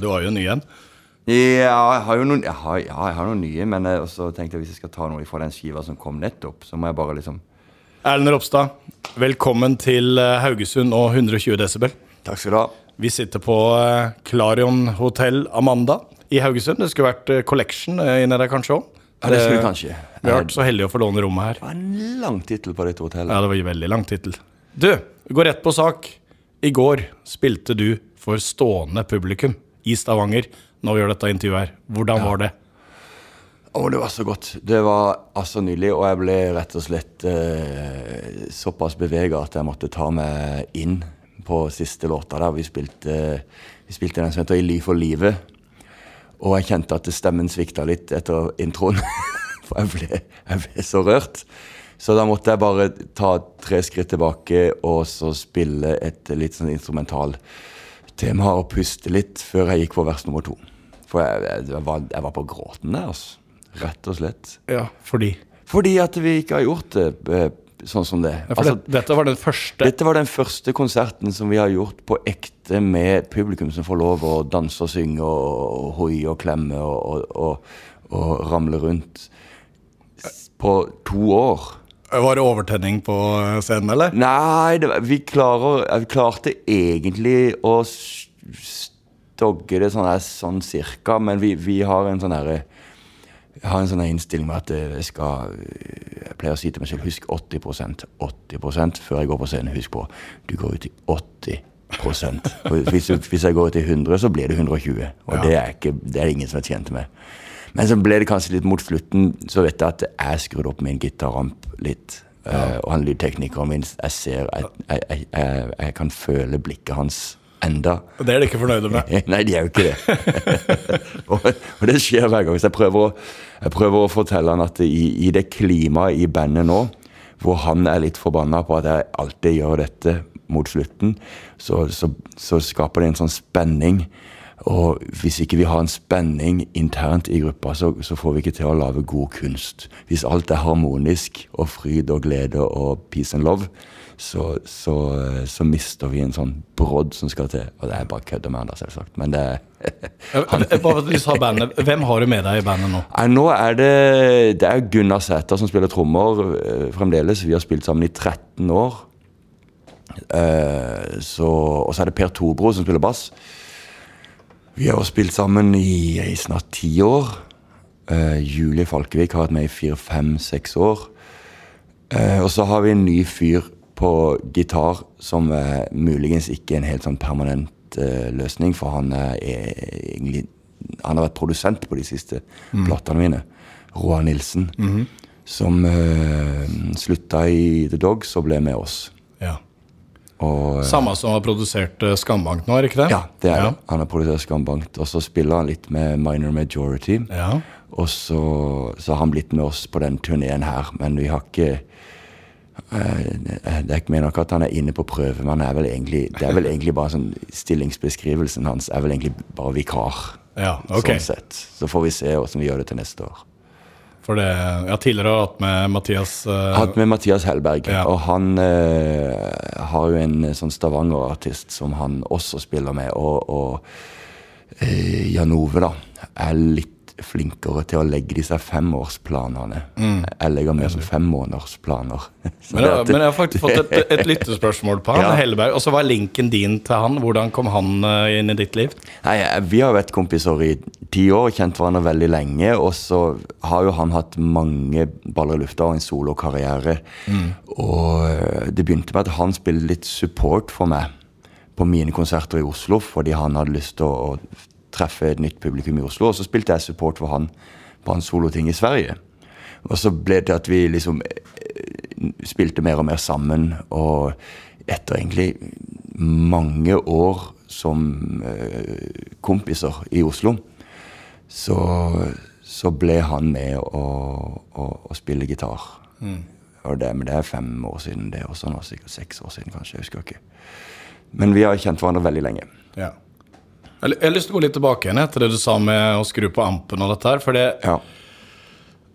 Du har jo en ny en. Ja, jeg har jo noen, jeg har, ja, jeg har noen nye, men jeg også tenkte jeg hvis jeg skal ta noe fra den skiva som kom nettopp, så må jeg bare liksom Erlend Ropstad, velkommen til eh, Haugesund og 120 desibel. Takk skal du ha. Vi sitter på Klarion Clarion hotell Amanda i Haugesund. Det skulle vært eh, Collection eh, inni der kanskje òg. Ja, det skulle kanskje. Vi har vært så heldige å få låne rommet her. Det var en lang tittel på dette hotellet. Ja, det var en veldig lang tittel. Du, går rett på sak. I går spilte du for stående publikum i Stavanger når vi gjør dette intervjuet her. Hvordan var det? Å, det var så godt. Det var altså nydelig, og jeg ble rett og slett eh, såpass bevega at jeg måtte ta meg inn på siste låta der. Vi spilte, vi spilte den som heter 'I ly for livet'. Og jeg kjente at stemmen svikta litt etter introen. For jeg ble, jeg ble så rørt. Så da måtte jeg bare ta tre skritt tilbake og så spille et litt sånn instrumental tema og puste litt før jeg gikk på vers nummer to. For jeg, jeg, jeg, var, jeg var på gråten der, altså. Rett og slett. Ja, fordi Fordi at vi ikke har gjort det eh, sånn som det. ja, Altså, det, Dette var den første dette var den første konserten som vi har gjort på ekte med publikum som får lov å danse og synge og, og hoie og klemme og, og, og ramle rundt. På to år. Var det overtenning på eh, scenen, eller? Nei, det, var- vi, klarer, vi klarte egentlig å stogge det sånn, her, sånn cirka, men vi, vi har en sånn herre jeg har en sånn innstilling med at eh, jeg skal Jeg pleier å si til meg selv husk 80% 80% før jeg går på scenen. Husk på, du går ut i 80 For hvis, hvis jeg går ut i 100, så blir det 120. Og Ja. det, er ikke, det er ingen som er tjent med. Men så ble det kanskje litt mot slutten, så vet jeg at jeg skrudde opp min gitarramp litt. Eh, og han lydteknikeren min, jeg ser jeg, jeg, jeg, jeg kan føle blikket hans enda. Og Det er de ikke fornøyde med. Nei, de er jo ikke det. og, og det skjer hver gang. Så jeg prøver å, jeg prøver å fortelle han at i, i det klimaet i bandet nå, hvor han er litt forbanna på at jeg alltid gjør dette mot slutten, så, så, så skaper det en sånn spenning. Og hvis ikke vi har en spenning internt i gruppa, så, så får vi ikke til å lage god kunst. Hvis alt er harmonisk og fryd og glede og peace and love, så, så, så mister vi en sånn brodd som skal til. Og det er bare kødd med han selvsagt. Men det Eh, Bare for sa bandet, Hvem har du med deg i bandet nå? Nå er det, det er Gunnar Sæther som spiller trommer eh, fremdeles. Vi har spilt sammen i 13 år. Eh, så, og så er det Per Tobro som spiller bass. Vi har spilt sammen i, i snart ti år. Uh, Julie Falkevik har vært med i fire, fem, seks år. Uh, og så har vi en ny fyr på gitar som uh, muligens ikke er en helt sånn permanent løsning, for han er egentlig Han har vært produsent på de siste platene mine. Roar Nilsen. Som uh, slutta i The Dogs og ble med oss. Og, eh, Samme som har produsert Skambankt nå, er ikke det? ja, det er ja. det. Han har produsert Skambankt. Og så spiller han litt med Minor Majority. Ja. Og så, så har han blitt med oss på den turneen her, men vi har ikke eh, Det er ikke mener ikke at han er inne på prøve, men er egentlig, det er vel egentlig bare sånn Stillingsbeskrivelsen hans er vel egentlig bare vikar. ja, okay. Sånn sett. Så får vi se hvordan vi gjør det til neste år. For det, jeg har tidligere hatt med Mathias uh, hatt med Mathias Hellberg, Ja. og han uh, har jo en sånn Stavanger-artist som han også spiller med, og, og uh, Jan Ove da, er litt flinkere til å legge disse femårsplanene. Jeg legger mer som femmånedersplaner. Men, men jeg har faktisk fått et, et lyttespørsmål på han, Ja. Helleberg. Og så var linken din til han. Hvordan kom han eh, inn i ditt liv? Nei, eh, Vi har vært kompiser i ti år, kjent hverandre veldig lenge. Og så har jo han hatt mange baller i lufta og en solokarriere. Og eh, det begynte med at han spilte litt support for meg på mine konserter i Oslo, fordi han hadde lyst til å treffe et nytt publikum i Oslo. Og så spilte jeg support for han på hans soloting i Sverige. Og så ble det til at vi liksom eh, spilte mer og mer sammen. Og etter egentlig mange år som eh, kompiser i Oslo, så, så ble han med å, å, å spille gitar. Og det, men det er fem år siden det også nå, sikkert seks år siden kanskje. Jeg husker ikke. Men vi har kjent hverandre veldig lenge. Ja. Jeg jeg har lyst til å gå litt tilbake igjen etter det du sa med å skru på ampen og dette her. For det, Ja.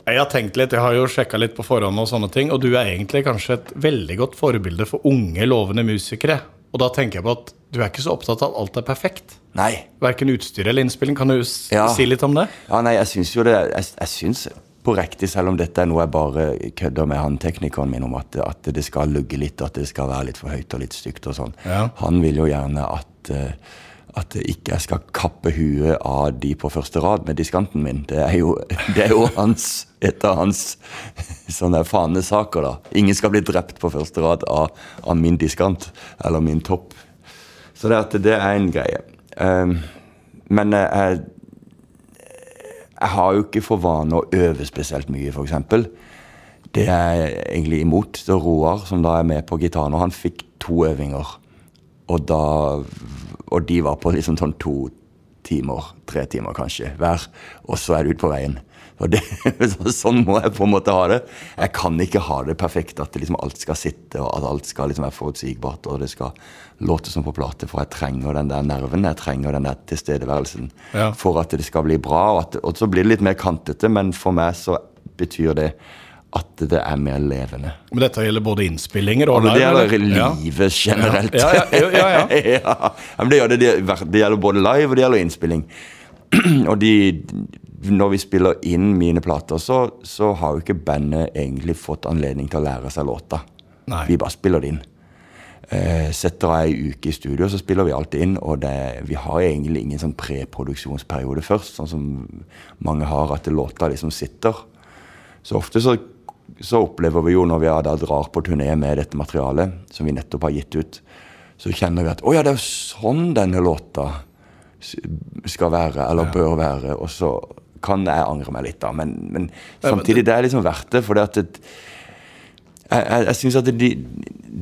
jeg har tenkt litt, jeg har jo sjekka litt på forhånd og sånne ting, og du er egentlig kanskje et veldig godt forbilde for unge, lovende musikere. Og da tenker jeg på at du er ikke så opptatt av at alt er perfekt. Nei. Verken utstyr eller innspilling. Kan du Ja. si litt om det? Ja, nei, jeg syns jo det Jeg, jeg syns på riktig, selv om dette er noe jeg bare kødder med han teknikeren min om, at, at det skal lugge litt, at det skal være litt for høyt og litt stygt og sånn. Ja. Han vil jo gjerne at eh, at det ikke jeg skal kappe huet av de på første rad med diskanten min. Det er jo, det er jo hans, et av hans sånne fanesaker, da. Ingen skal bli drept på første rad av, av min diskant, eller min topp. Så det, at det er en greie. Um, men eh, jeg, jeg har jo ikke for vane å øve spesielt mye, f.eks. Det er jeg egentlig imot. Så Roar, som da er med på gitaren, og han fikk to øvinger. Og, da, og de var på liksom sånn to timer, tre timer kanskje hver. Og så er det ut på veien. Og det, sånn må jeg på en måte ha det. Jeg kan ikke ha det perfekt, at liksom alt skal sitte, og at alt skal liksom være forutsigbart, og det skal låte som på plate. For jeg trenger den der nerven, jeg trenger den der tilstedeværelsen Ja. for at det skal bli bra. Og, at, og så blir det litt mer kantete, men for meg så betyr det at det er mer levende. Men dette gjelder både innspillinger og Men det gjelder eller? livet generelt. Ja, ja, ja, ja, ja. Det, det, det, gjelder både live og det gjelder innspilling. og de, når vi spiller inn mine plater, så, så har jo ikke bandet egentlig fått anledning til å lære seg låta. Nei. Vi bare spiller det inn. Eh, setter jeg ei uke i studio, så spiller vi alt inn. Og det, vi har egentlig ingen sånn preproduksjonsperiode først, sånn som mange har, at låta liksom sitter. Så ofte så, så opplever vi jo når vi da drar på turné med dette materialet, som vi nettopp har gitt ut, så kjenner vi at å ja, det er jo sånn denne låta skal være, eller bør være. Og så kan jeg angre meg litt, da. Men, men samtidig, det er liksom verdt det. For det at det, jeg, jeg, jeg synes at de,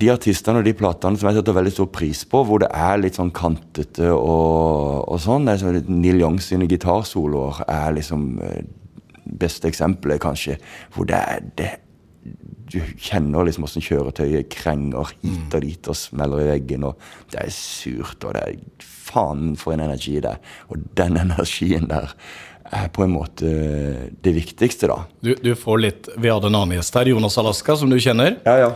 de artistene og de platene som jeg setter veldig stor pris på, hvor det er litt sånn kantete og, og sånn sånn, Neil Young sine gitarsoloer er liksom eh, beste eksempelet, kanskje. Hvor det er det, Du kjenner liksom hvordan kjøretøyet krenger hit og dit og smeller i veggen. og Det er surt, og det er faen for en energi det. Og den energien der er på en måte det viktigste, da. Du, du får litt Vi hadde en annen gjest her, Jonas Alaska, som du kjenner. Ja, ja.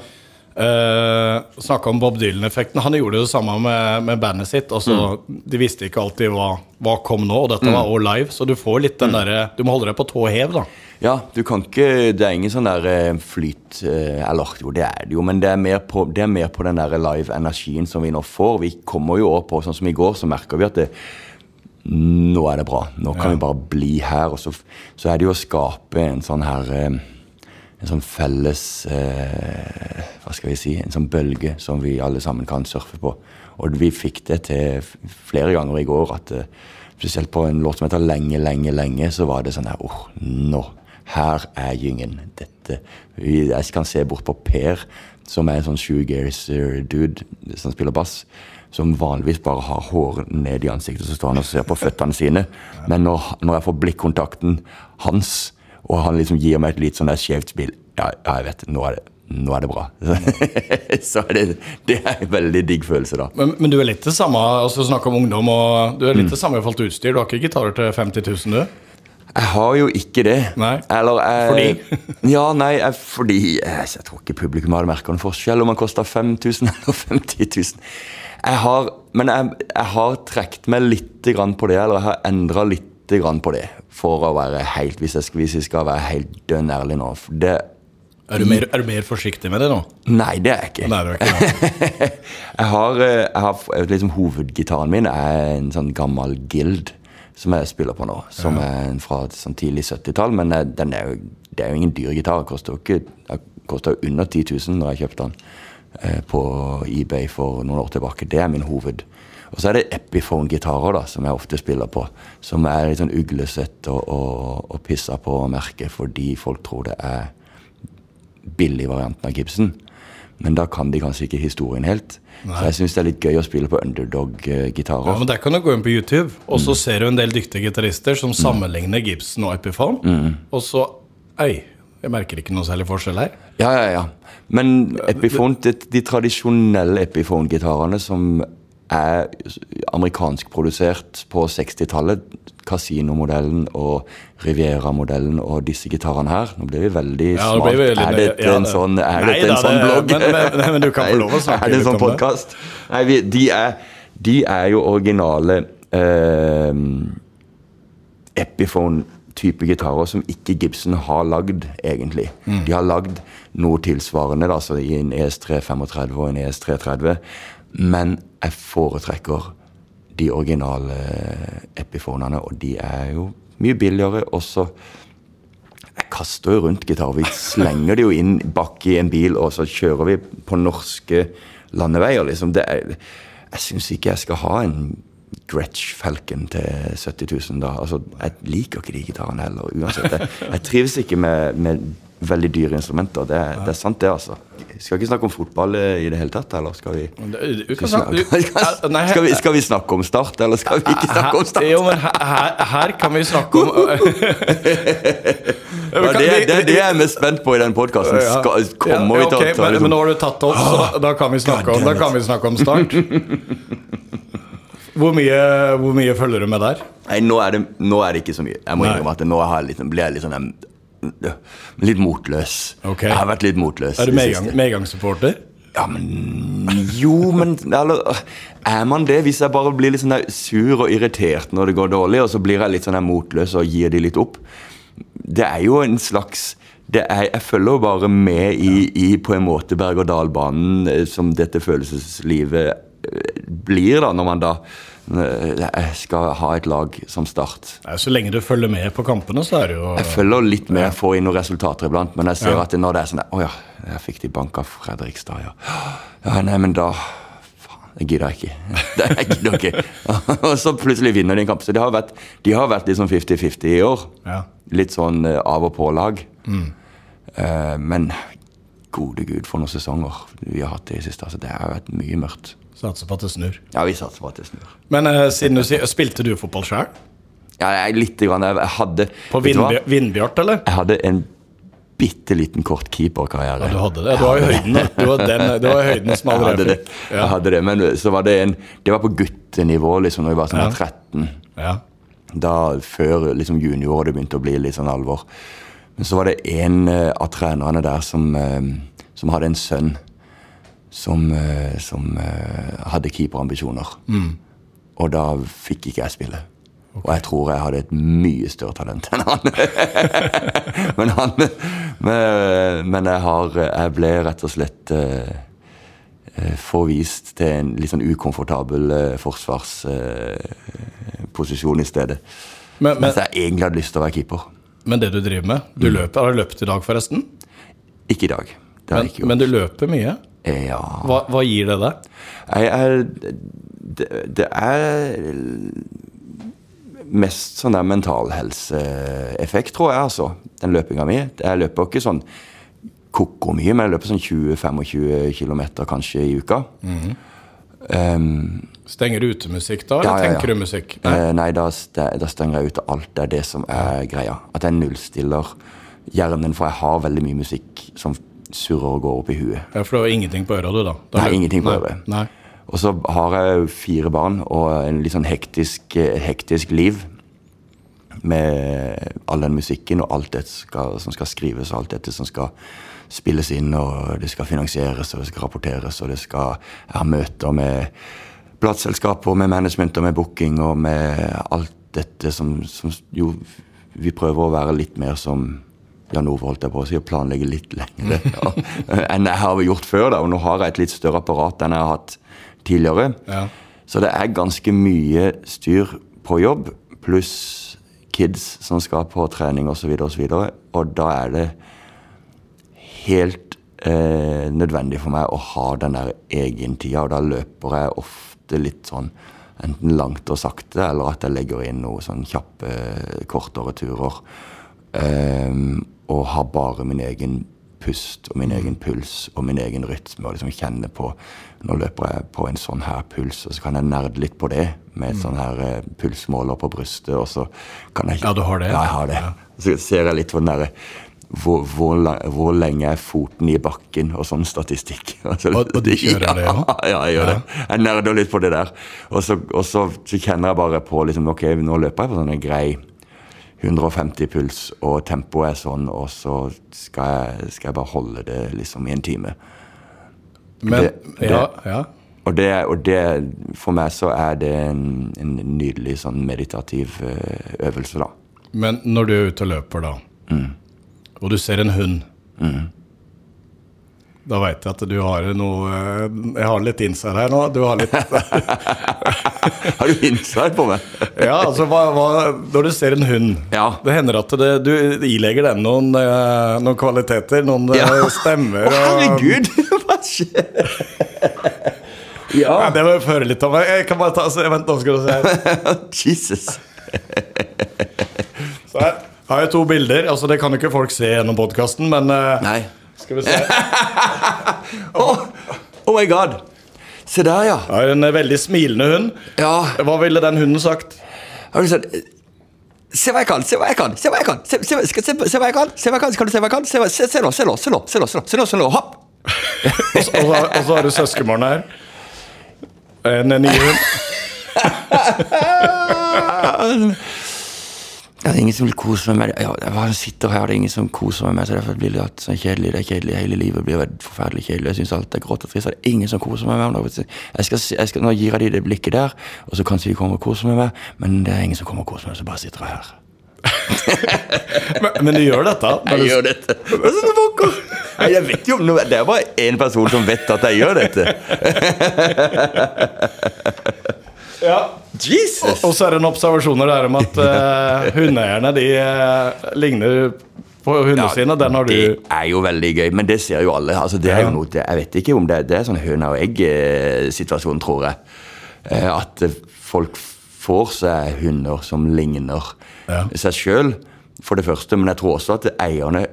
Uh, Snakka om Bob Dylan-effekten. Han gjorde det samme med, med bandet sitt. Altså, Mm. De visste ikke alltid hva, hva kom nå, og dette var all live. Så du får litt Mm. derre Du må holde deg på tå hev, da. Ja, du kan ikke Det er ingen sånn der eh, flyt eh, Eller jo, det er det jo, men det er mer på, det er mer på den der live-energien som vi nå får. Vi kommer jo over på Sånn som i går, så merker vi at det, nå er det bra. Nå kan Ja. vi bare bli her. Og så, så er det jo å skape en sånn her eh, En sånn felles eh, Hva skal vi si En sånn bølge som vi alle sammen kan surfe på. Og vi fikk det til flere ganger i går. at eh, Spesielt på en låt som heter Lenge, lenge, lenge, så var det sånn her åh, nå. Her er gyngen. Dette Jeg kan se bort på Per, som er en sånn shoegazer-dude som spiller bass. Som vanligvis bare har hår ned i ansiktet, så står han og ser på føttene sine. Men når, når jeg får blikkontakten hans, og han liksom gir meg et litt sånn der skjevt spill Ja, ja jeg vet, nå er det, nå er det bra. så det, det er en veldig digg følelse, da. Men, men du er litt det samme altså Snakk om ungdom, og du er Mm. litt det samme i forhold til utstyr. Du har ikke gitarer til 50 000, du? Jeg har jo ikke det. Nei. Eller jeg, Fordi? ja, nei, jeg, fordi jeg, jeg tror ikke publikum hadde merka noen forskjell om han kosta 5000 eller 50 000. Jeg har, men jeg, jeg har trukket meg litt grann på det, eller jeg har endra litt grann på det. For å være helt, hvis jeg skal, hvis jeg skal være helt dønn ærlig nå. Det, Er du, mer, er du mer forsiktig med det nå? nei, det er jeg ikke. Nei, det er ikke. Jeg har, eh, jeg har liksom Hovedgitaren min er en sånn gammel Guild som jeg spiller på nå. Som er en fra sånn tidlig 70-tall. Men eh, den er jo, det er jo ingen dyr gitar. Jo under 10 000 når jeg kjøpte den eh, på eBay for noen år tilbake. Det er min hoved. Og så er det Epiphone-gitarer da, som jeg ofte spiller på. Som er litt sånn uglesett og, og, og pissa på merket fordi folk tror det er billigvarianten av Gibson. Men da kan de kanskje ikke historien helt. Så jeg syns det er litt gøy å spille på underdog-gitarer. Ja, men Der kan du gå inn på YouTube, og Mm. så ser du en del dyktige gitarister som sammenligner Gibson og Epiphone. Mm. Og så Ei, jeg merker ikke noe særlig forskjell her. Ja, ja, ja. Men Epiphone, de, de tradisjonelle Epiphone-gitarene som er amerikanskprodusert på 60-tallet. Casino-modellen og Riviera-modellen og disse gitarene her. Nå blir vi veldig Ja, smart. veldig er dette Ja, en sånn, er Nei dette en da, sånn det- blogg? men- men- nei, men du kan få lov å snakke litt om det. Er det en sånn podkast? Nei, vi, de, er, de er jo originale eh, Epiphone-type gitarer som ikke Gibson har lagd, egentlig. Mm. De har lagd noe tilsvarende, da, så i en ES335 og en ES330. Men jeg foretrekker de originale epifonene, og de er jo mye billigere. også jeg kaster jo rundt gitar. Vi slenger det jo inn bak i en bil, og så kjører vi på norske landeveier. liksom. Er, jeg syns ikke jeg skal ha en Gretsch Falcon til 70 000 da. Altså, Jeg liker ikke de gitarene heller, uansett. Jeg, jeg trives ikke med, med veldig dyre instrumenter. Det, er- det er sant, det, altså. Skal ikke snakke om fotball eh, i det hele tatt, eller skal vi skal, vi, snakke om Start, eller skal vi ikke snakke om Start? Jo, men her, her, kan vi snakke om Ja, det, det, det er jeg mest spent på i den podkasten. Ja. Kommer vi til å ta det liksom- men nå har du tatt opp, så da, da, kan vi snakke om, da kan vi snakke om start. Hvor mye, hvor mye følger du med der? Nei, nå er, det, nå er det ikke så mye. Jeg må innrømme at nå jeg litt, blir jeg litt sånn Litt motløs. Okay. Jeg har vært litt motløs. Er du medgangssupporter? Ja, men Jo, men eller, Er man det? Hvis jeg bare blir litt sånn sur og irritert når det går dårlig, og så blir jeg litt sånn motløs og gir de litt opp Det er jo en slags det er, Jeg følger jo bare med i, i på en måte berg-og-dal-banen eh, som dette følelseslivet eh, blir, da, når man da eh, skal ha et lag som Start. Nei, så lenge du følger med på kampene, så er det jo Jeg følger litt med, får inn noen resultater iblant, men jeg ser Ja. at når det er sånn Å ja, jeg fikk de banka Fredrikstad, ja. ja. Nei, men da Faen, det gidder jeg ikke. Det jeg gidder ikke. Og så plutselig vinner de en kamp. Så de har vært, de har vært litt sånn 50-50 i år. Ja. Litt sånn eh, av og på-lag. Mm. Eh, men gode gud, for noen sesonger vi har hatt det i siste. Altså, det har vært mye mørkt. Satser på at det snur. Ja, vi satser på at det snur. Men uh, siden du sier Spilte du fotball sjøl? Ja, jeg, litt grann, jeg, jeg hadde På Vindbjart, eller? Jeg hadde en bitte liten kort keeperkarriere. Ja, du hadde det. Du var i høyden. Du var, den, du var i høyden som Jeg hadde det. Jeg hadde det, men så var det en Det var på guttenivå, liksom, når vi var sånn Ja. 13. Ja. Da Før liksom junioråret begynte å bli litt sånn alvor. Men så var det en uh, av trenerne der som, uh, som hadde en sønn som, eh, som eh, hadde keeperambisjoner. Mm. Og da fikk ikke jeg spille. Og jeg tror jeg hadde et mye større talent enn han. men han Men, men jeg, har, jeg ble rett og slett eh, eh, forvist til en litt sånn ukomfortabel eh, forsvarsposisjon i stedet. Men, men, Mens jeg egentlig hadde lyst til å være keeper. men det du driver med Du Mm. løper, Har du løpt i dag, forresten? Ikke i dag. Men, men du løper mye. Ja Hva, hva gir det deg? Jeg er det, det er mest sånn der mentalhelseeffekt, tror jeg, altså. Den løpinga mi. Jeg løper ikke sånn ko-ko mye, men jeg løper sånn 20-25 km kanskje i uka. Mhm. Um, Stenger du ute musikk da, eller Ja, ja, ja. tenker du musikk? Nei. uh, nei, da, da stenger jeg ute alt. Det er det som er greia. At jeg nullstiller hjernen, for jeg har veldig mye musikk som surrer og går opp i huet. Ja, for du har ingenting på øret, du, da? da Nei, ingenting på øret. Nei. Og så har jeg fire barn og en litt sånn hektisk, hektisk liv. Med all den musikken og alt det skal, som skal skrives og alt dette som skal spilles inn, og det skal finansieres og det skal rapporteres, og det skal Jeg har møter med plateselskaper, med management og med booking og med alt dette som, som jo Vi prøver å være litt mer som Jan Ove holdt jeg på å si, å planlegge litt lenger ja, enn jeg har gjort før. da, Og nå har jeg et litt større apparat enn jeg har hatt tidligere. Ja. Så det er ganske mye styr på jobb, pluss kids som skal på trening osv. Og, så videre, og, så og da er det helt eh, nødvendig for meg å ha den der egentida, og da løper jeg ofte litt sånn enten langt og sakte, eller at jeg legger inn noen sånn kjappe, kortere turer. Ehm, og har bare min egen pust og min egen puls og min egen rytme. Og liksom kjenne på Nå løper jeg på en sånn her puls, og så kan jeg nerde litt på det med et sånn her eh, pulsmåler på brystet, og så kan jeg Ja, du har det? Ja, jeg har det. Så ser jeg litt på den derre hvor, hvor, hvor lenge er foten i bakken og sånn statistikk. Altså, Og- og de kjører det? Ja, ja, jeg gjør det. Jeg nerder litt på det der. Og så, og så, så kjenner jeg bare på liksom, ok, nå løper jeg på sånn greier, grei 150 puls, og tempoet er sånn, og så skal jeg, skal jeg bare holde det liksom i en time. Men Det- det- ja, ja. Og det, og det For meg så er det en, en nydelig sånn meditativ eh, øvelse, da. Men når du er ute og løper, da, Mm. og du ser en hund Da veit jeg at du har noe Jeg har litt inside her nå. Du har litt Har du insight på meg? Ja, altså hva, hva, Når du ser en hund Ja. Det hender at det, du ilegger den noen, eh, noen kvaliteter, noen eh, Ja. stemmer Å, herregud! Hva skjer? Ja, Ja. det må jeg føre litt litt om. Jeg kan bare ta, se, Vent, nå skal du se. Jesus. Så her har jeg to bilder. Altså Det kan jo ikke folk se gjennom podkasten, men eh, Nei. Skal vi se. Oh, oh my god. Se der, ja. ja en eh, veldig smilende hund. Ja. Hva ville den hunden sagt? Har du sett Se hva jeg kan, se hva jeg kan! Se hva jeg kan, se, se, se, se hva jeg kan! Se hva jeg kan, Skal du se hva jeg kan? Se, se, se nå, se nå, se nå, se nå, se nå, se nå, se nå, hopp! Og så, og så, har du søskenbarnet her. En ny hund. Ja, ingen som vil kose med meg. Ja, jeg sitter her, det er ingen som koser meg med så derfor blir det at sånn kjedelig. Det er kjedelig, hele livet blir forferdelig kjedelig. Jeg synes alt er grått og trist. Det er ingen som koser meg med meg. Jeg skal, jeg skal, nå gir jeg dem det blikket der, og så kanskje de kommer og koser meg med, men det er ingen som kommer og koser meg, så bare sitter jeg her. Men, men du gjør dette? du- Jeg gjør dette. Hva er det som pokker? Jeg vet jo. Det er bare én person som vet at jeg gjør dette. Ja. Jesus! Og så er det en observasjoner der om at uh, hundeeierne de uh, ligner på hundene sine. Den har du Det er jo veldig gøy, men det ser jo alle. Altså, det er jo noe, det, jeg vet ikke om det, det er sånn høna og egg-situasjon, tror jeg. Uh, At eh, folk får seg hunder som ligner Ja. seg sjøl, for det første. Men jeg tror også at eierne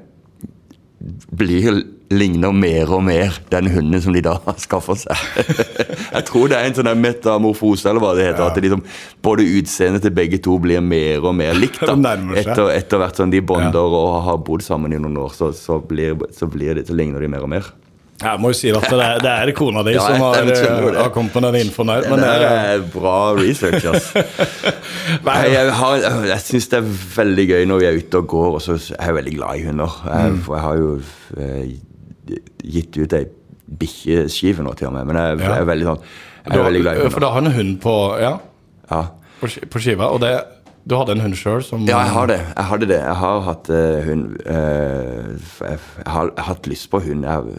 blir ligner mer og mer den hunden som de da skaffer seg. Jeg tror det er en sånn metamorfose, eller hva det heter. At liksom, både utseendet til begge to blir mer og mer likt. da. Etter, etter hvert som de bonder og har bodd sammen i noen år, så, så, blir, så, blir det, så ligner de mer og mer. Jeg må jo si at det er, det er kona di Ja, som har, eh, har kommet med den infoen her. Det Men det der er, er bra research, altså. nei, Jeg, har- jeg syns det er veldig gøy når vi er ute og går, og så er jeg veldig glad i hunder. Jeg, Mm. for jeg har jo eh, gitt ut ei bikkjeskive nå til og med, men jeg, jeg er veldig sånn Jeg er veldig glad i hunder. for da har en hund på, ja, Ja. på skiva, og det, du hadde en hund sjøl som Ja, jeg har det. Jeg hadde det. Jeg har hatt uh, hund uh, jeg, har hatt lyst på hund jeg,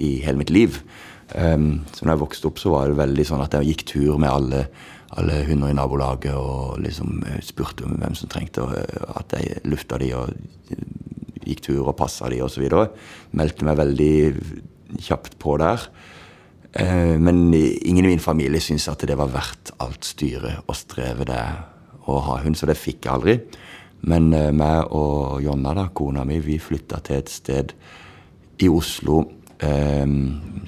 i hele mitt liv. Um, så når jeg vokste opp, så var det veldig sånn at jeg gikk tur med alle, alle hunder i nabolaget og liksom eh, spurte om hvem som trengte og at jeg lufta de og gikk tur og passa de osv. Meldte meg veldig kjapt på der. Uh, men ingen i min familie syntes at det var verdt alt styret og strevet det å ha hund, så det fikk jeg aldri. Men eh, meg og Jonna, da, kona mi, vi flytta til et sted i Oslo eh,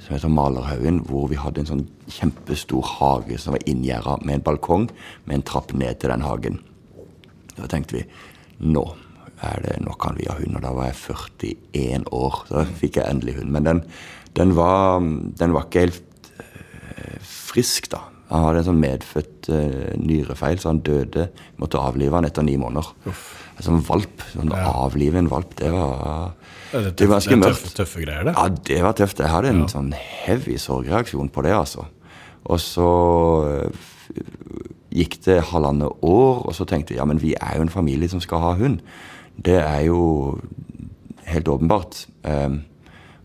som heter Malerhaugen, hvor vi hadde en sånn kjempestor hage som var inngjerda med en balkong med en trapp ned til den hagen. Da tenkte vi nå er det, nå kan vi ha hund. Og da var jeg 41 år, så fikk jeg endelig hund. Men den, den, var, den var ikke helt eh, frisk, da. Han hadde en sånn medfødt uh, nyrefeil, så han døde. Måtte avlive han etter ni måneder. En sånn valp. Sånn Avlive en valp, det var, Det det var ganske mørkt. tøffe, tøffe greier, det. Ja, det var tøft. Jeg hadde en sånn heavy sorgreaksjon på det, altså. Og så øh, gikk det halvannet år, og så tenkte jeg ja, men vi er jo en familie som skal ha hund. Det er jo helt åpenbart. Um,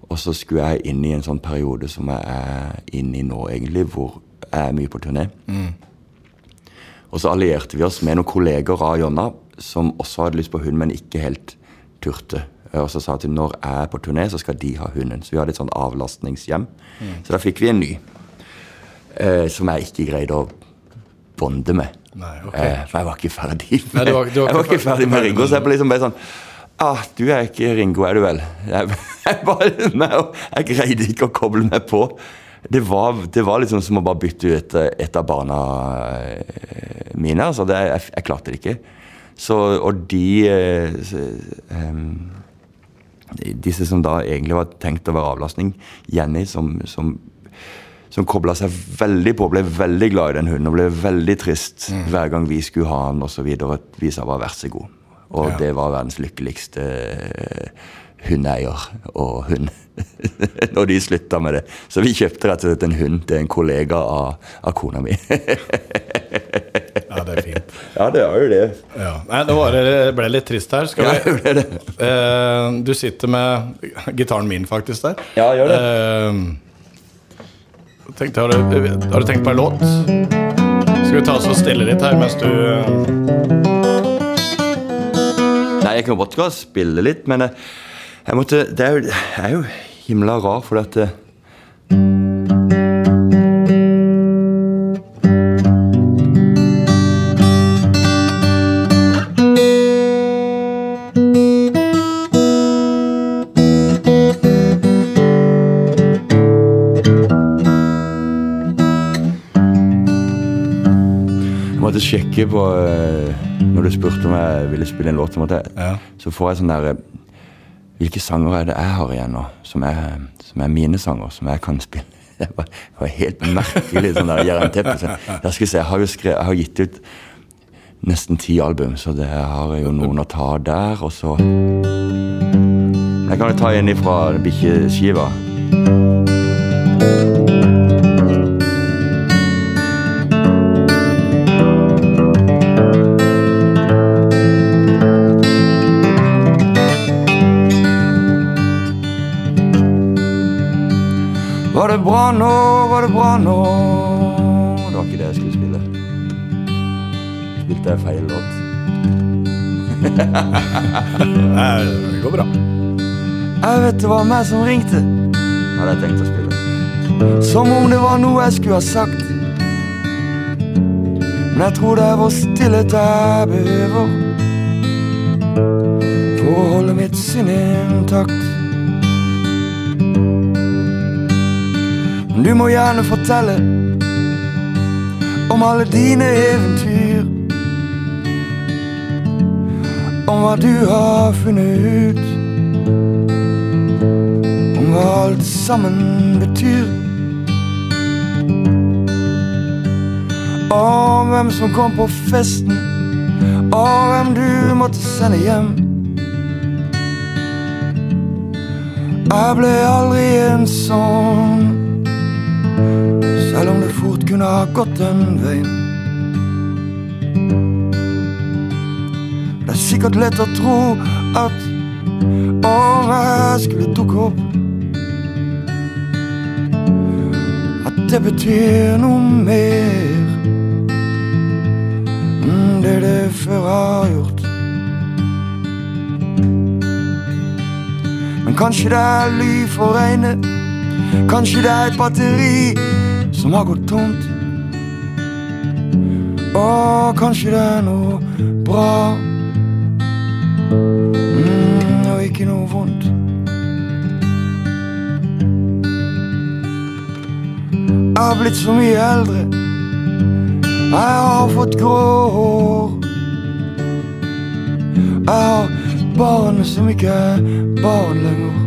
og så skulle jeg inn i en sånn periode som jeg er inne i nå, egentlig, hvor er mye på turné. Og så allierte vi oss med noen kolleger av Jonna som også hadde lyst på hund, men ikke helt turte. Og så sa de til når jeg er på turné, så skal de ha hunden. Så vi hadde et sånn avlastningshjem. Så da fikk vi en ny. Eh, som jeg ikke greide å bonde med. Nei, okay. eh, for jeg var ikke ferdig med, Nei, du var- du var jeg var ikke ferdig med. Ringo. Så jeg ble liksom bare sånn Ah, du er ikke Ringo, er du vel? Jeg, jeg, bare, jeg greide ikke å koble meg på. Det var, det var liksom som å bare bytte ut eh, et av barna eh, mine. Altså det, jeg, jeg klarte det ikke. Så, og de eh, så, em, disse som da egentlig var tenkt å være avlastning. Jenny som, som, som kobla seg veldig på, ble veldig glad i den hunden og ble veldig trist hver gang vi skulle ha den osv. Vi sa bare 'vær så god'. Og Ja. det var verdens lykkeligste eh, hundeeier og hund. Når de slutta med det. Så vi kjøpte rett og slett en hund til en kollega av, av kona mi. Ja, det er fint. ja, det er jo det. Ja. Nei, det var, det ble litt trist her. Skal Ja, det det. Eh, Du sitter med gitaren min faktisk der. Ja, gjør det. Eh, tenkte, har, du, har du tenkt på en låt? Skal vi ta oss og stille litt her mens du Nei, jeg kan godt spille litt, men eh, jeg måtte Det er jo, jeg er jo himla rar, for at eh, måtte sjekke på eh, Når du spurte om jeg ville spille en låt, måtte Ja. så får jeg sånn derre Hvilke sanger er det jeg har igjen nå, som er, som er mine sanger, som jeg kan spille? Det var, det var helt merkelig. sånn der Jernteppe. Så Jeg, skal se, jeg har jo skrevet, jeg har gitt ut nesten ti album, så det har jeg jo noen å ta der. Og så Jeg kan jo ta en ifra bikkjeskiva. Var det bra nå, var det bra nå Det var ikke det jeg skulle spille. Spilte jeg feil låt? Nei, det går bra. Jeg vet det var meg som ringte. Hadde jeg tenkt å spille. Som om det var noe jeg skulle ha sagt. Men jeg tror det er vår stillhet jeg behøver for å holde mitt sinn intakt. Men du må gjerne fortelle om alle dine eventyr. Om hva du har funnet ut om hva alt sammen betyr. Om hvem som kom på festen, og hvem du måtte sende hjem. Jeg ble aldri en sånn, er sikkert lett å tro at om jeg skulle dukke opp At det betyr noe mer enn det det før har gjort. Men kanskje det er ly for regnet, kanskje det er et batteri som har gått tomt. Og kanskje det er noe bra mm, og ikke noe vondt. Jeg har blitt så mye eldre. Jeg har fått grå hår. Jeg har barn som ikke er barn lenger.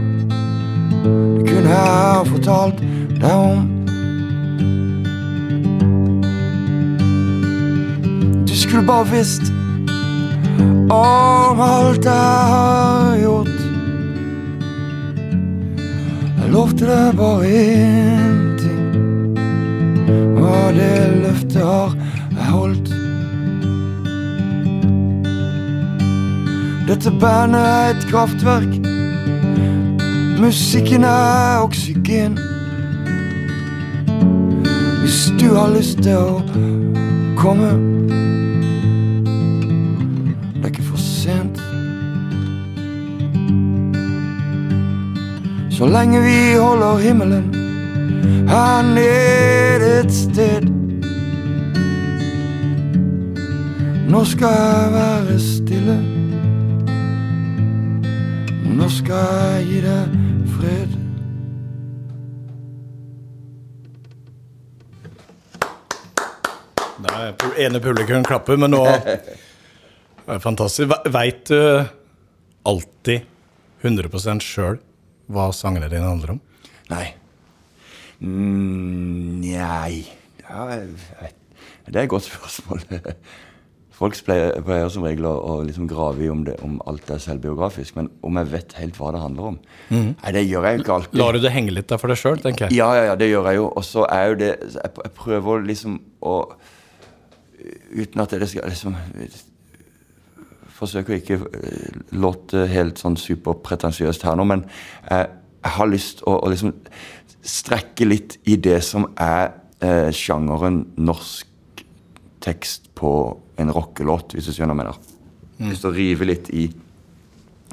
Det kunne jeg ha fortalt deg om. Skulle bare visst om alt jeg har gjort. Jeg lovte deg bare én ting. Og det løftet har jeg holdt. Dette bandet er et kraftverk. Musikken er oksygen. Hvis du har lyst til å komme Så lenge vi holder himmelen her nede et sted. Nå skal jeg være stille. Nå skal jeg gi deg fred. Nei, ene publikum klapper, men nå Det er fantastisk. Ve- Veit du alltid 100% sjøl hva sangene dine handler om? Nei. Mm, nei ja. Det er et godt spørsmål. Folk pleier, pleier som regel å, å liksom grave i om, det, om, alt er selvbiografisk, men om jeg vet helt hva det handler om Nei, det gjør jeg jo ikke alltid. Lar du det henge litt der for deg sjøl, tenker jeg? Ja, ja, ja, det gjør jeg jo. Og så er jo det Jeg, jeg prøver liksom å Uten at det skal liksom Forsøker ikke eh, låte helt sånn superpretensiøst her nå, men jeg, jeg har lyst å, å liksom strekke litt i det som er eh, sjangeren norsk tekst på en rockelåt, hvis du skjønner hva jeg mener. Lyst til å rive litt i,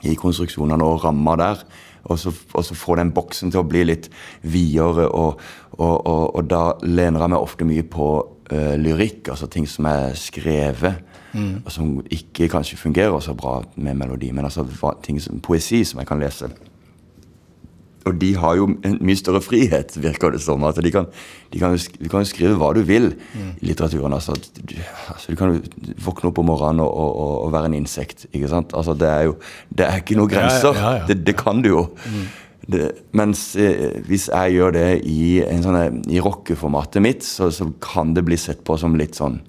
i konstruksjonene og ramma der. Og så, og så, få den boksen til å bli litt videre. Og, og, og da lener jeg meg ofte mye på uh, lyrikk, altså ting som er skrevet. Mm. Og som ikke kanskje fungerer så bra med melodi, men altså ting som, poesi som jeg kan lese. Og de har jo en mye større frihet, virker det som. at de kan, de kan, Du kan jo skrive hva du vil mm. i litteraturen. altså, du, altså, du kan jo våkne opp om morgenen og, og, og, være en insekt. ikke sant? Altså, Det er jo det er ikke noen grenser. Ja, ja, ja. Det, det, kan du jo. Mm. Det, mens eh, hvis jeg gjør det i, en sånn, i rockeformatet mitt, så, så, kan det bli sett på som litt sånn,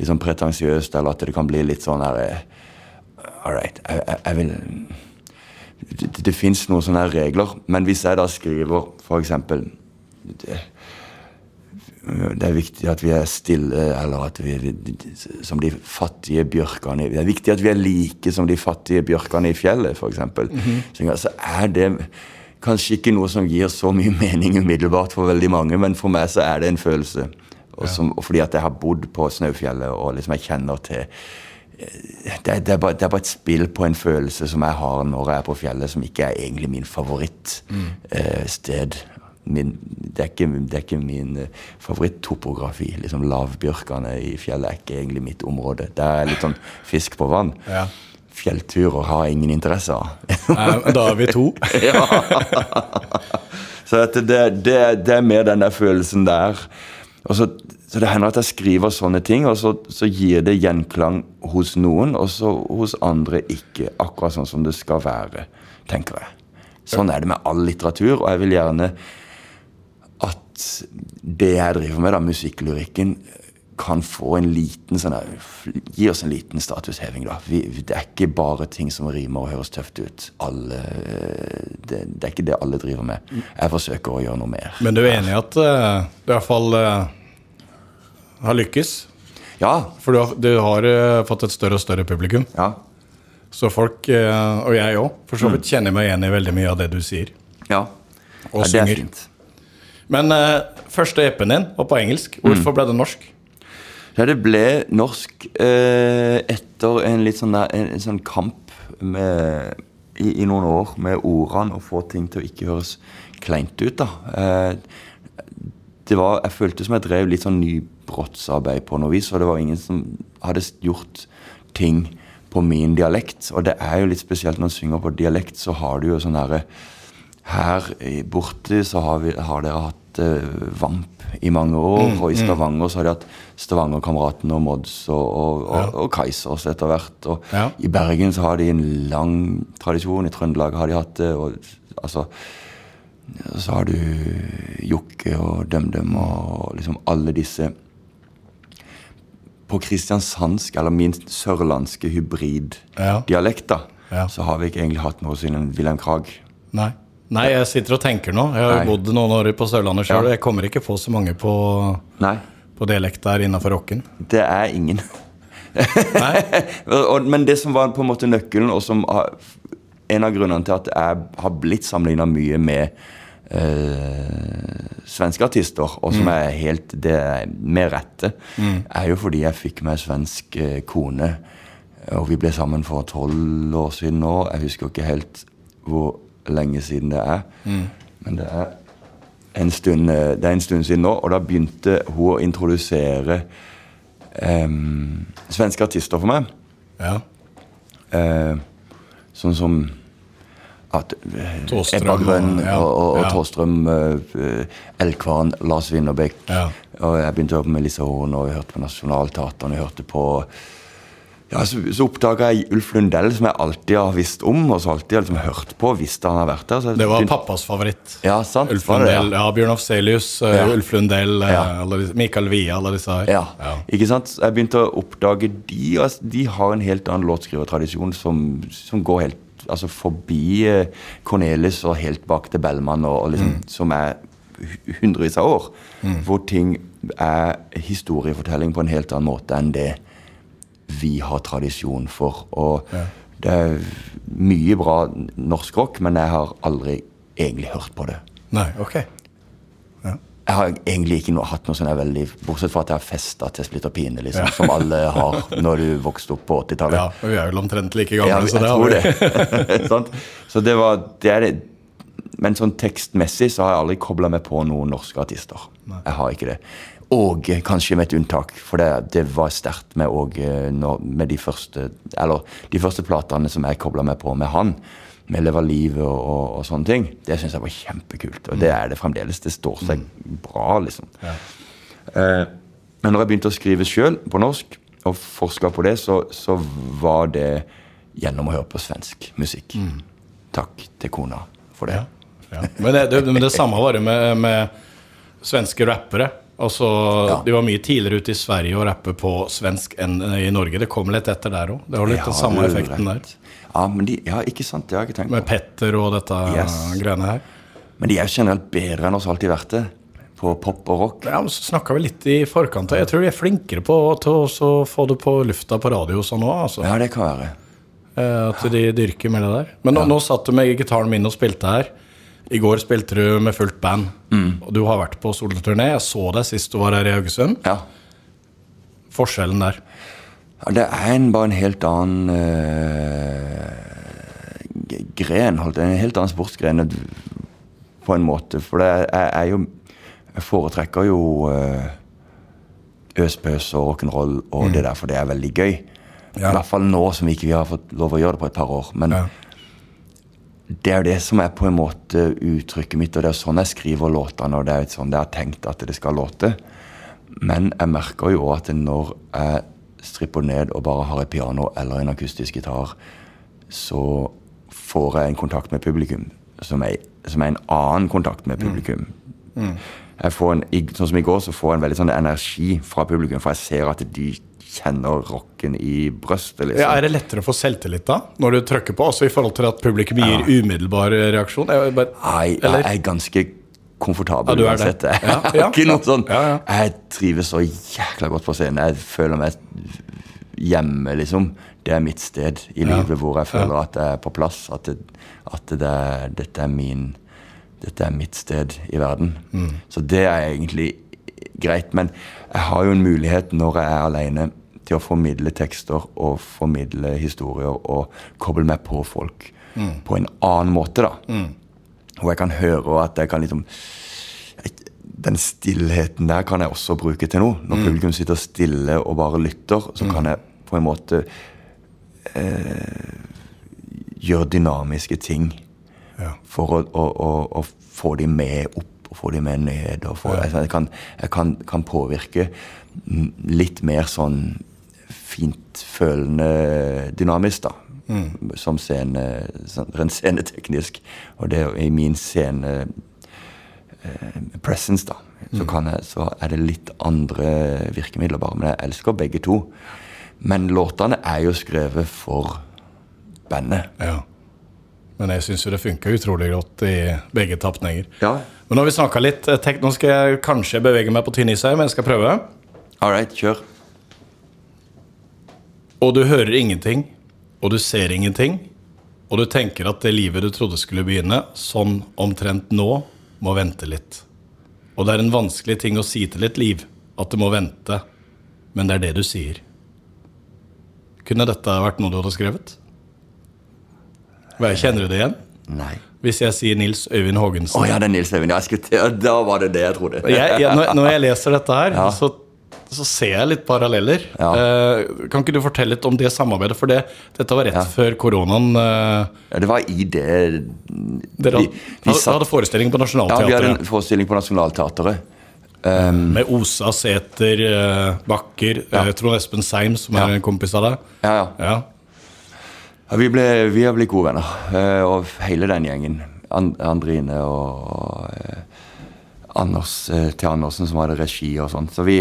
litt sånn pretensiøst, eller at det kan bli litt sånn her eh, All right, jeg, jeg, jeg vil det, det fins noen sånne regler. Men hvis jeg da skriver f.eks. Det, det er viktig at vi er stille, eller at vi som de fattige bjørkene Det er viktig at vi er like som de fattige bjørkene i fjellet, f.eks. Mm -hmm. Så er det kanskje ikke noe som gir så mye mening umiddelbart for veldig mange, men for meg så er det en følelse. Og, som, og fordi at jeg har bodd på Snaufjellet og liksom jeg kjenner til det, det, er bare, det, er bare, et spill på en følelse som jeg har når jeg er på fjellet, som ikke er egentlig min favorittsted. Mm. Eh, det, det, er ikke, min uh, favorittopografi. Liksom Lavbjørkene i fjellet er ikke egentlig mitt område. Det er litt sånn fisk på vann. Ja. Fjellturer har jeg ingen interesse av. da er vi to. ja. Så det, det, er mer den der følelsen der. Så så det hender at jeg skriver sånne ting, og så, så, gir det gjenklang hos noen, og så hos andre ikke. Akkurat sånn som det skal være, tenker jeg. Sånn er det med all litteratur, og jeg vil gjerne at det jeg driver med, da, musikklyrikken, kan få en liten sånn Gi oss en liten statusheving, da. Vi, det er ikke bare ting som rimer og høres tøft ut. Alle, det, det, er ikke det alle driver med. Jeg forsøker å gjøre noe mer. Men du er enig i at uh, i hvert fall uh har lykkes. Ja. For du har, du har uh, fått et større og større publikum. Ja. Så folk, uh, og jeg òg, for så vidt mm. kjenner meg igjen i veldig mye av det du sier. Ja, og ja, synger. Men uh, første EP-en din var på engelsk. Hvorfor mm. ble det norsk? Ja, det ble norsk etter en litt sånn, der, en, en sånn kamp med, i, i, noen år med ordene og få ting til å ikke høres kleint ut. da det var, jeg følte som jeg drev litt sånn nybrottsarbeid på noe vis. For det var ingen som hadde gjort ting på min dialekt. Og det er jo litt spesielt når man synger på dialekt, så har du jo sånn herre Her borte så har, vi, har dere hatt uh, Vamp i mange år, mm, og i mm. Stavanger så har de hatt Stavangerkameratene og Mods og, og, og, ja. og Kaisers etter hvert. Og ja. i Bergen så har de en lang tradisjon, i Trøndelag har de hatt det. og altså så har du Jokke og DumDum og liksom alle disse På kristiansandsk, eller min sørlandske hybriddialekter, ja. ja. så har vi ikke egentlig hatt noe siden Wilhelm Krag. Nei. Nei, jeg sitter og tenker nå. Jeg har Nei. bodd noen år på Sørlandet sjøl. Ja. Jeg kommer ikke på så mange på, på dialekt der innafor rocken. Det er ingen. Men det som var på en måte nøkkelen, og som en av grunnene til at jeg har blitt sammenligna mye med Uh, svenske artister, og som mm. er helt det med rette, mm. er jo fordi jeg fikk meg svensk uh, kone. Og vi ble sammen for tolv år siden nå. Jeg husker ikke helt hvor lenge siden det er. Mm. Men det er, en stund, uh, det er en stund siden nå, og da begynte hun å introdusere um, svenske artister for meg. Ja. sånn som at uh, Ebba Grønn ja, og, og, og ja. Tåstrøm, uh, Elkvarn, Lars Winnerbäck. Ja. Og jeg begynte å høre på Melissa Horn, og jeg hørte på Nationaltheatret, og jeg hørte på Ja, Så, så oppdaga jeg Ulf Lundell, som jeg alltid har visst om, og så alltid har liksom hørt på. visste han har vært der. Jeg Det var pappas favoritt. Ja, sant. Ulf Lundell, ja. Bjørn Afselius, eh, Ja. Ulf Lundell, eh, Ja. Mikael Wia, alle disse her. Ja. ikke sant? Jeg begynte å oppdage de. Altså, de har en helt annen låtskrivertradisjon som, som går helt altså forbi eh, Cornelis og helt bak til Bellman, og, og liksom, som er hundrevis av år. Hvor ting er historiefortelling på en helt annen måte enn det vi har tradisjon for. Og det er mye bra norsk rock, men jeg har aldri egentlig hørt på det. Nei, ok. Jeg har egentlig ikke noe, hatt noe sånn her veldig Bortsett fra at jeg har festa til Splitter Pine, liksom, som alle har når du vokste opp på 80-tallet. Ja, og Vi er vel omtrent like gamle, Ja, så det har vi. det. Så det var det er det. Men sånn tekstmessig så har jeg aldri kobla meg på noen norske artister. Jeg har ikke det. Og kanskje med et unntak, for det, det var sterkt med, og, eh, når- med de første Eller de første platene som jeg kobla meg på med han. Med Leva livet og, og, og sånne ting. Det syns jeg var kjempekult. Og det er det fremdeles. Det står seg bra, liksom. Eh, men når jeg begynte å skrive sjøl på norsk, og forska på det, så, så var det gjennom å høre på svensk musikk. Takk til kona for det. Ja. Men, det, det, men det samme var det med, med svenske rappere. Altså, Ja. De var mye tidligere ute i Sverige å rappe på svensk enn i Norge. Det kom litt etter der òg. Det var litt Ja, den samme effekten der. Ja, men de, ja, ikke sant. Det har jeg ikke tenkt Med. Petter og dette Yes. greiene her. Men de er jo generelt bedre enn oss alltid vært det. På pop og rock. Ja, men Så snakka vi litt i forkant. Jeg tror de er flinkere på til å få det på lufta på radio og sånn òg. Altså. Ja, det kan være. Eh, At de dyrker med det der. Men nå, nå satt du med gitaren min og spilte her. I går spilte du med fullt band. Og du har vært på soloturné. Jeg så deg sist du var her i Haugesund. Ja. Forskjellen der. Ja, det er en, bare en helt annen uh, gren. holdt En helt annen sportsgren eh, på en måte. For det er, er jo Jeg foretrekker jo uh, øspøs og rock'n'roll og det der, for det er veldig gøy. Ja. I hvert fall nå som ikke vi har fått lov å gjøre det på et par år. Men Ja. Det er jo det som er på en måte uttrykket mitt, og det er sånn jeg skriver låtene, og det er sånn jeg har tenkt at det skal låte. Men jeg merker jo at når jeg stripper ned og bare har et piano eller en akustisk gitar, så får jeg en kontakt med publikum som er, som er en annen kontakt med publikum. Jeg får en, sånn som I går så får jeg en veldig sånn energi fra publikum, for jeg ser at de kjenner rocken i brøstet. liksom. Ja, er det lettere å få selvtillit da, når du trykker på? Også i forhold til at publikum gir umiddelbar reaksjon? Jeg, bare, Nei, jeg er ganske komfortabel Ja, uansett. det. Jeg Ja, ja, ikke noe sånn Ja, ja. Jeg trives så jækla godt på scenen. Jeg føler meg hjemme, liksom. Det er mitt sted i Ja. livet hvor jeg føler at jeg er på plass. At, det, at det er, dette er min Dette er mitt sted i verden. Mm. Så det er egentlig greit. Men jeg har jo en mulighet når jeg er alene til å formidle tekster og formidle historier og koble meg på folk Mm. på en annen måte, da. Hvor jeg kan høre at jeg kan liksom Den stillheten der kan jeg også bruke til noe. Når publikum sitter stille og bare lytter, så kan jeg på en måte eh, gjøre dynamiske ting Ja. for å, å, å, å få de med opp og få de med ned. Og få, ja. jeg kan, jeg kan, kan påvirke mm, litt mer sånn fint følende dynamisk, da. Som scene, sånn, rent sceneteknisk. Og det er i min scene eh, presence, da. Så, kan jeg, så er det litt andre virkemidler, bare. Men jeg elsker begge to. Men låtene er jo skrevet for bandet. Ja. Men jeg syns jo det funka utrolig godt i begge tapninger. Ja. Men nå har vi snakka litt. eh, nå skal jeg kanskje bevege meg på tynn is her, men jeg skal prøve. All right, kjør. Og du hører ingenting, og du ser ingenting, og du tenker at det livet du trodde skulle begynne, sånn omtrent nå, må vente litt. Og det er en vanskelig ting å si til et liv, at det må vente, men det er det du sier. Kunne dette vært noe du hadde skrevet? Kjenner du det igjen? Nei. Hvis jeg sier Nils Øyvind Å Oh, ja, det er Nils Øyvind. Ja, da var det det jeg trodde. jeg, jeg, når, når jeg leser dette her, Ja. så, så ser jeg litt paralleller. Ja. Eh, kan ikke du fortelle litt om det samarbeidet? For det, dette var rett Ja. før koronaen. eh, Ja, det var i det dere vi, vi satt, hadde forestilling på ja, vi hadde en forestilling på Nationaltheatret. Med Osa, Sæter, eh, Bakker, Ja. eh, Trond Espen Seim, som er en kompis av deg. Ja, ja. Ja. Ja, vi, ble, vi har blitt gode venner, eh, og hele den gjengen. And Andrine og Anders til Andersen, som hadde regi og sånn. Så vi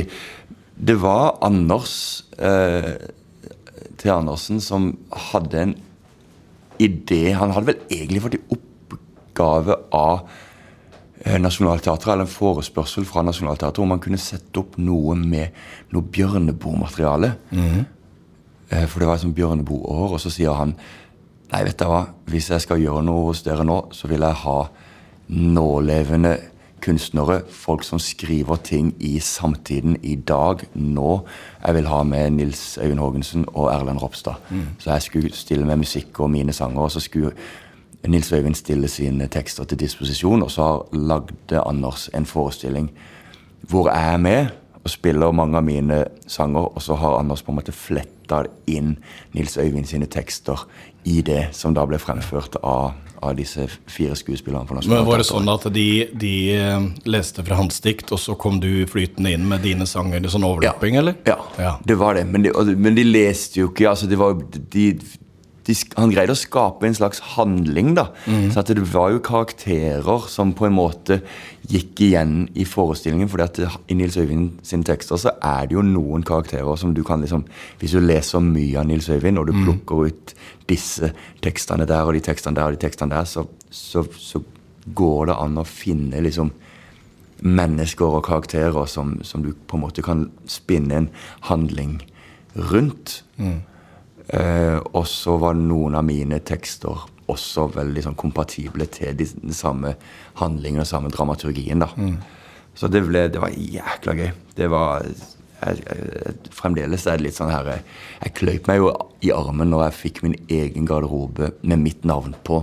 Det var Anders eh, til Andersen som hadde en idé. Han hadde vel egentlig fått i oppgave av eh, Nationaltheatret, eller en forespørsel fra Nationaltheatret, om han kunne sette opp noe med noe Bjørneboe-materiale. Eh, For det var et sånt Bjørneboe-år, og så sier han Nei, vet du hva, hvis jeg skal gjøre noe hos dere nå, så vil jeg ha nålevende kunstnere, folk som skriver ting i samtiden, i dag, nå. Jeg vil ha med Nils Øyvind Haagensen og Erlend Ropstad. Så jeg skulle stille med musikk og mine sanger, og så skulle Nils Øyvind stille sine tekster til disposisjon, og så lagde Anders en forestilling hvor jeg er med og spiller mange av mine sanger, og så har Anders på en måte fletta inn Nils Øyvind sine tekster i det som da ble fremført av, av disse fire skuespillerne Men Var det sånn at de, de eh, leste fra hans dikt, og så kom du flytende inn med dine sanger sånn overlapping, eller? Ja, Ja. det var det. Men de, men de leste jo ikke altså det var, de, de, Han greide å skape en slags handling, da. mm. Så at det var jo karakterer som på en måte gikk igjen i forestillingen. fordi at i Nils Øyvind sine tekster så er det jo noen karakterer som du kan liksom Hvis du leser mye av Nils Øyvind, og du Mhm. plukker ut disse tekstene der og de tekstene der og de tekstene der, så, så, så går det an å finne liksom mennesker og karakterer som, som du på en måte kan spinne en handling rundt. Eh, og så var noen av mine tekster også veldig sånn kompatible til de, den samme handlingen og samme dramaturgien. da. Så det, ble, det var jækla gøy. Det var jeg, jeg, Fremdeles er det litt sånn her Jeg, jeg kløyp meg jo i armen når jeg fikk min egen garderobe med mitt navn på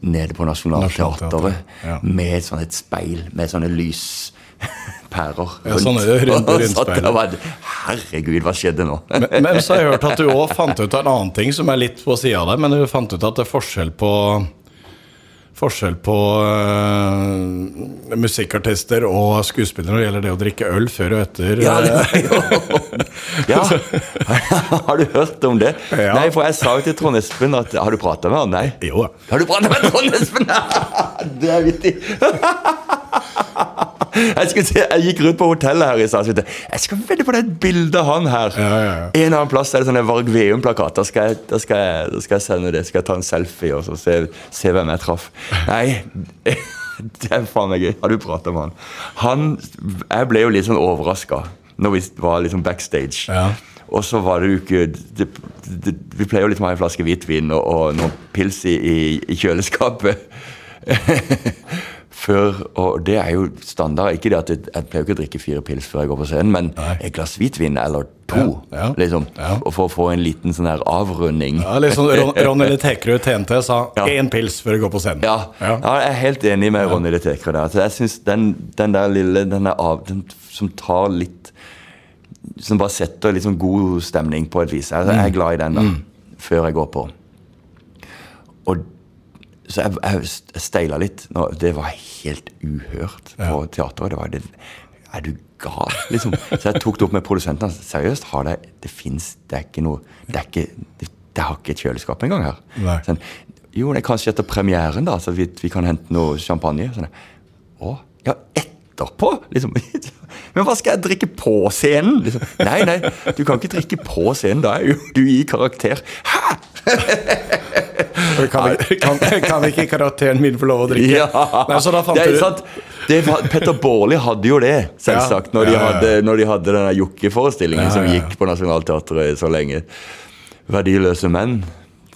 nede på Nationaltheatret. Ja. Med sånn et speil med sånne lyspærer Ja, sånne rundt- rundt Og satt speil. der Herregud, hva skjedde nå? Men, men så har jeg hørt at du òg fant ut en annen ting som er litt på sida av deg, men du fant ut at det er forskjell på Forskjell på uh, musikkartister og skuespillere når det gjelder det å drikke øl før og etter. Ja, det jo ja. Har du hørt om det? Ja. Nei, for jeg sa jo til Trond Espen at Har du prata med han? Nei. Jo. Har du prata med Trond Espen? Det er vittig. Jeg, se, jeg gikk rundt på hotellet her i stad og jeg skal vedde på det bildet av han her. Ja, ja, ja. En annen plass er det sånne Varg Veum-plakat. Da, skal jeg- da, skal jeg- da skal jeg sende det. Skal jeg ta en selfie og så se, se hvem jeg traff. Nei, det er faen meg gøy. Har du prata med han? han? Jeg ble jo litt sånn overraska når vi var liksom backstage. Ja. Og så var det jo ikke det, det, Vi pleier jo liksom å ha en flaske hvitvin og, og noen pils i, i, i kjøleskapet. Før, og det er jo standard. Ikke det at jeg, jeg pleier ikke å drikke fire pils før jeg går på scenen, men Nei. et glass hvitvin eller to, Ja, ja. liksom. Ja. Og for å få en liten sånn her avrunding. Ja, liksom Ron, Ronny Tekerud TNT sa én pils før du går på scenen. Ja, jeg er helt enig med Ronny Tekerud der. Så jeg synes den, den der lille den der av, den som tar litt Som bare setter litt sånn god stemning på et vis. Jeg, jeg er glad i den da, før jeg går på. Og så jeg, jeg steila litt. Det var helt uhørt på teateret. Det var det, Er du gal? Liksom. Så jeg tok det opp med produsenten. Seriøst, har det Det fins Det er ikke noe Det er ikke det, det har ikke et kjøleskap engang her. Sånn, jo, det er kanskje etter premieren, da, så vi, vi kan hente noe champagne. Sånn, Å, ja, etterpå? Liksom. Men hva skal jeg drikke på scenen? Liksom. Nei, nei, du kan ikke drikke på scenen. Da er jo du i karakter. Hæ?! Kan, vi- kan, kan ikke karakteren min få lov å drikke? Ja, Nei, så da fant det er sant. Det Petter Baarli hadde jo det, selvsagt, når, de hadde, når de hadde denne Jokke-forestillingen som gikk på Nationaltheatret så lenge. Verdiløse menn.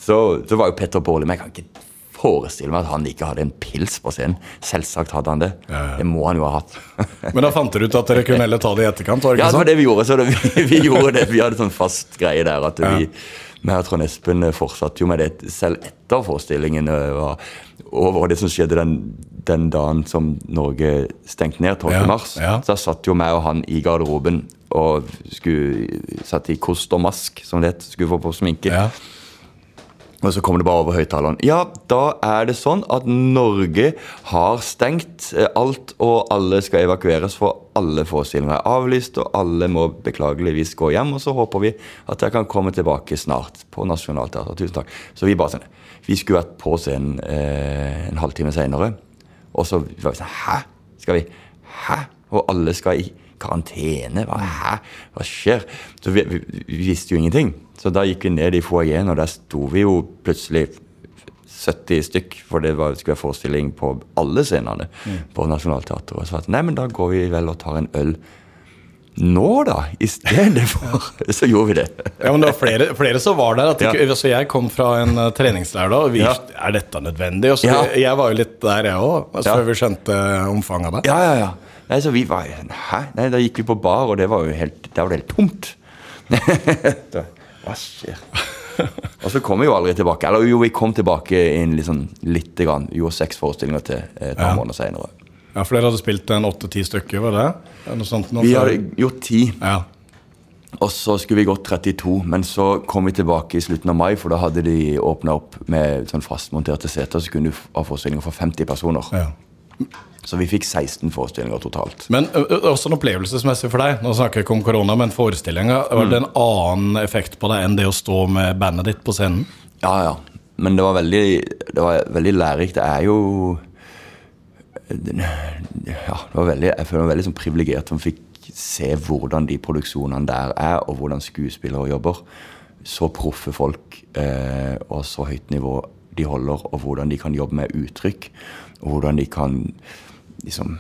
Så, så var jo Petter Baarli Men jeg kan ikke forestille meg at han ikke hadde en pils på scenen. Selvsagt hadde han det. Ja, ja. Det må han jo ha hatt. Men da fant dere ut at dere kunne heller ta det i etterkant? Var det Ja, det var sånn? det vi gjorde. Så det, vi, vi gjorde det. Vi hadde sånn fast greie der at vi meg jeg tror Espen eh, fortsatte jo med det selv etter forestillingen eh. Og det som skjedde den, den dagen som Norge stengte ned, 12. Ja, mars, ja. så satt jo meg og han i garderoben og skulle, satt i kost og mask, som det het. Skulle få på sminke. Ja. Og så kommer det bare over høyttaleren. Ja, da er det sånn at Norge har stengt eh, alt, og alle skal evakueres, for alle forestillinger er avlyst, og alle må beklageligvis gå hjem. Og så håper vi at jeg kan komme tilbake snart på Nationaltheatret. Tusen takk. Så vi bare sånn Vi skulle vært på scenen eh, en halvtime seinere, og så var vi sånn Hæ? Skal vi Hæ? Og alle skal i karantene? Hva, hæ? Hva skjer? Så vi, vi, vi visste jo ingenting. Så da gikk vi ned i foajeen, og der sto vi jo plutselig 70 stykk, for det var, skulle være forestilling på alle scenene mm. på Nationaltheatret. Og så at nei, men da går vi vel og tar en øl nå, da, i stedet for Så gjorde vi det. ja, men det var flere, flere som var der. Ikke, ja. altså jeg kom fra en uh, treningsleir da, og vi, ja. er dette nødvendig? Og så ja. jeg, jeg var jo litt der, jeg òg, altså, før vi skjønte omfanget av det. Ja, ja, ja. Nei, så vi var, Hæ? Nei, da gikk vi på bar, og det var jo helt, der var det helt tomt. Hva skjer? og så kom vi jo aldri tilbake. Eller jo, vi kom tilbake inn liksom, litt. grann. Gjorde seks forestillinger til et par ja. måneder seinere. Ja, for dere hadde spilt en åtte-ti stykker, var det? Noe sånt, noe vi hadde gjort ti. Ja. Og så skulle vi gått 32, men så kom vi tilbake i slutten av mai, for da hadde de åpna opp med sånn fastmonterte seter, så kunne du ha forestillinger for 50 personer. Ja. Så vi fikk 16 forestillinger totalt. Men også en opplevelsesmessig for deg. Nå snakker jeg ikke om korona, men forestillinga. Var det en annen effekt på deg enn det å stå med bandet ditt på scenen? Ja, ja. Men det var veldig, det var veldig lærerikt. Det er jo Ja, det var veldig, jeg føler meg veldig sånn privilegert som fikk se hvordan de produksjonene der er, og hvordan skuespillere jobber. Så proffe folk eh, og så høyt nivå de holder, og hvordan de kan jobbe med uttrykk. Og hvordan de kan liksom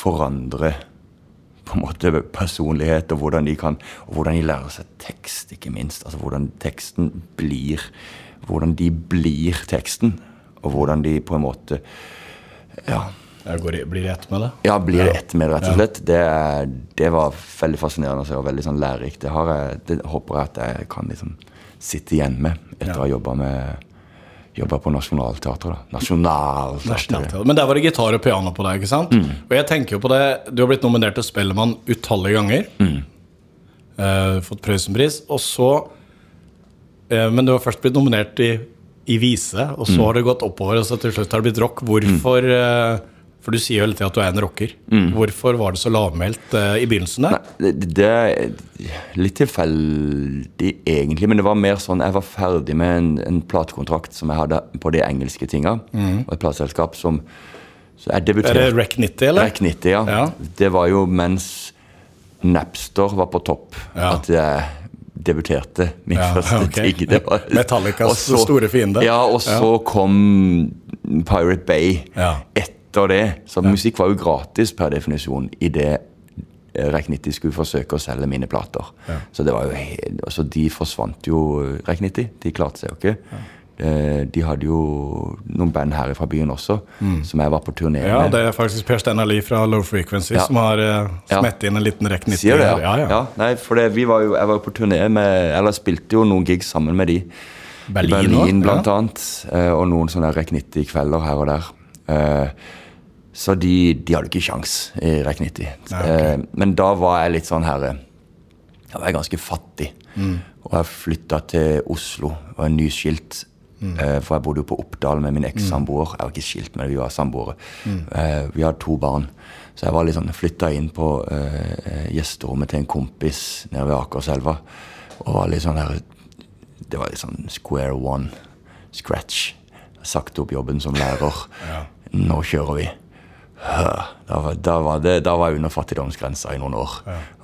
forandre på en måte personlighet, og hvordan de kan og hvordan de lærer seg tekst, ikke minst. Altså hvordan teksten blir Hvordan de blir teksten, og hvordan de på en måte Ja. Blir det ett med det? Ja, blir det ett med det, rett og slett. Det, det var veldig fascinerende og veldig sånn lærerikt. Det, jeg, det håper jeg at jeg kan liksom sitte igjen med etter å ha jobba med jobba på Nationaltheatret. Nationaltheatret. Men der var det gitar og piano på deg, ikke sant? Mm. Og jeg tenker jo på det, Du har blitt nominert til Spellemann utallige ganger. Mm. Uh, fått Prøysenpris. Og så uh, Men du har først blitt nominert i, i vise, og så mm. har det gått oppover, og så til slutt har det blitt rock. Hvorfor uh, for du sier jo hele tida at du er en rocker. Mm. Hvorfor var det så lavmælt uh, i begynnelsen? der? Nei, det, det, er litt tilfeldig, egentlig. Men det var mer sånn jeg var ferdig med en, en platekontrakt som jeg hadde på de engelske tinga. Mm. Og et plateselskap som så. Er det Rec 90, eller? Rec 90, ja. ja. Det var jo mens Napster var på topp. Ja. At jeg debuterte min ja, første okay. ting. Metallicas store fiende. Ja, og så kom Pirate Bay. Ja. Et etter det. Så ja. musikk var jo gratis per definisjon i det eh, Rek 90 skulle forsøke å selge mine plater. Ja. Så det var jo helt, altså de forsvant jo, Rek 90. De klarte seg jo ikke. Ja. Eh, de hadde jo noen band her fra byen også, mm. som jeg var på turné med. Ja, det er faktisk Per Steinar Lie fra Low Frequency som har uh, smett inn en liten Rek 90. Sier det, ja. ja, Nei, for det, vi var jo, jeg var jo på turné med Eller spilte jo noen gigs sammen med de. Berlin, Berlin blant annet. Og noen sånne Rek 90-kvelder her og der. Uh, så de, de hadde ikke sjans i REC 90. Ja, okay. eh, men da var jeg litt sånn her Da var jeg ganske fattig. Mm. Og jeg flytta til Oslo. Var nyskilt. Mm. Eh, for jeg bodde jo på Oppdal med min ekssamboer. Jeg var ikke skilt, men vi var samboere. Mm. Eh, vi hadde to barn. Så jeg var litt sånn, flytta inn på uh, gjesterommet til en kompis nede ved Akerselva. Og var litt sånn her Det var litt sånn square one. Scratch. Sagt opp jobben som lærer. ja. Nå kjører vi. Da var, da var, det, da var jeg under fattigdomsgrensa i noen år.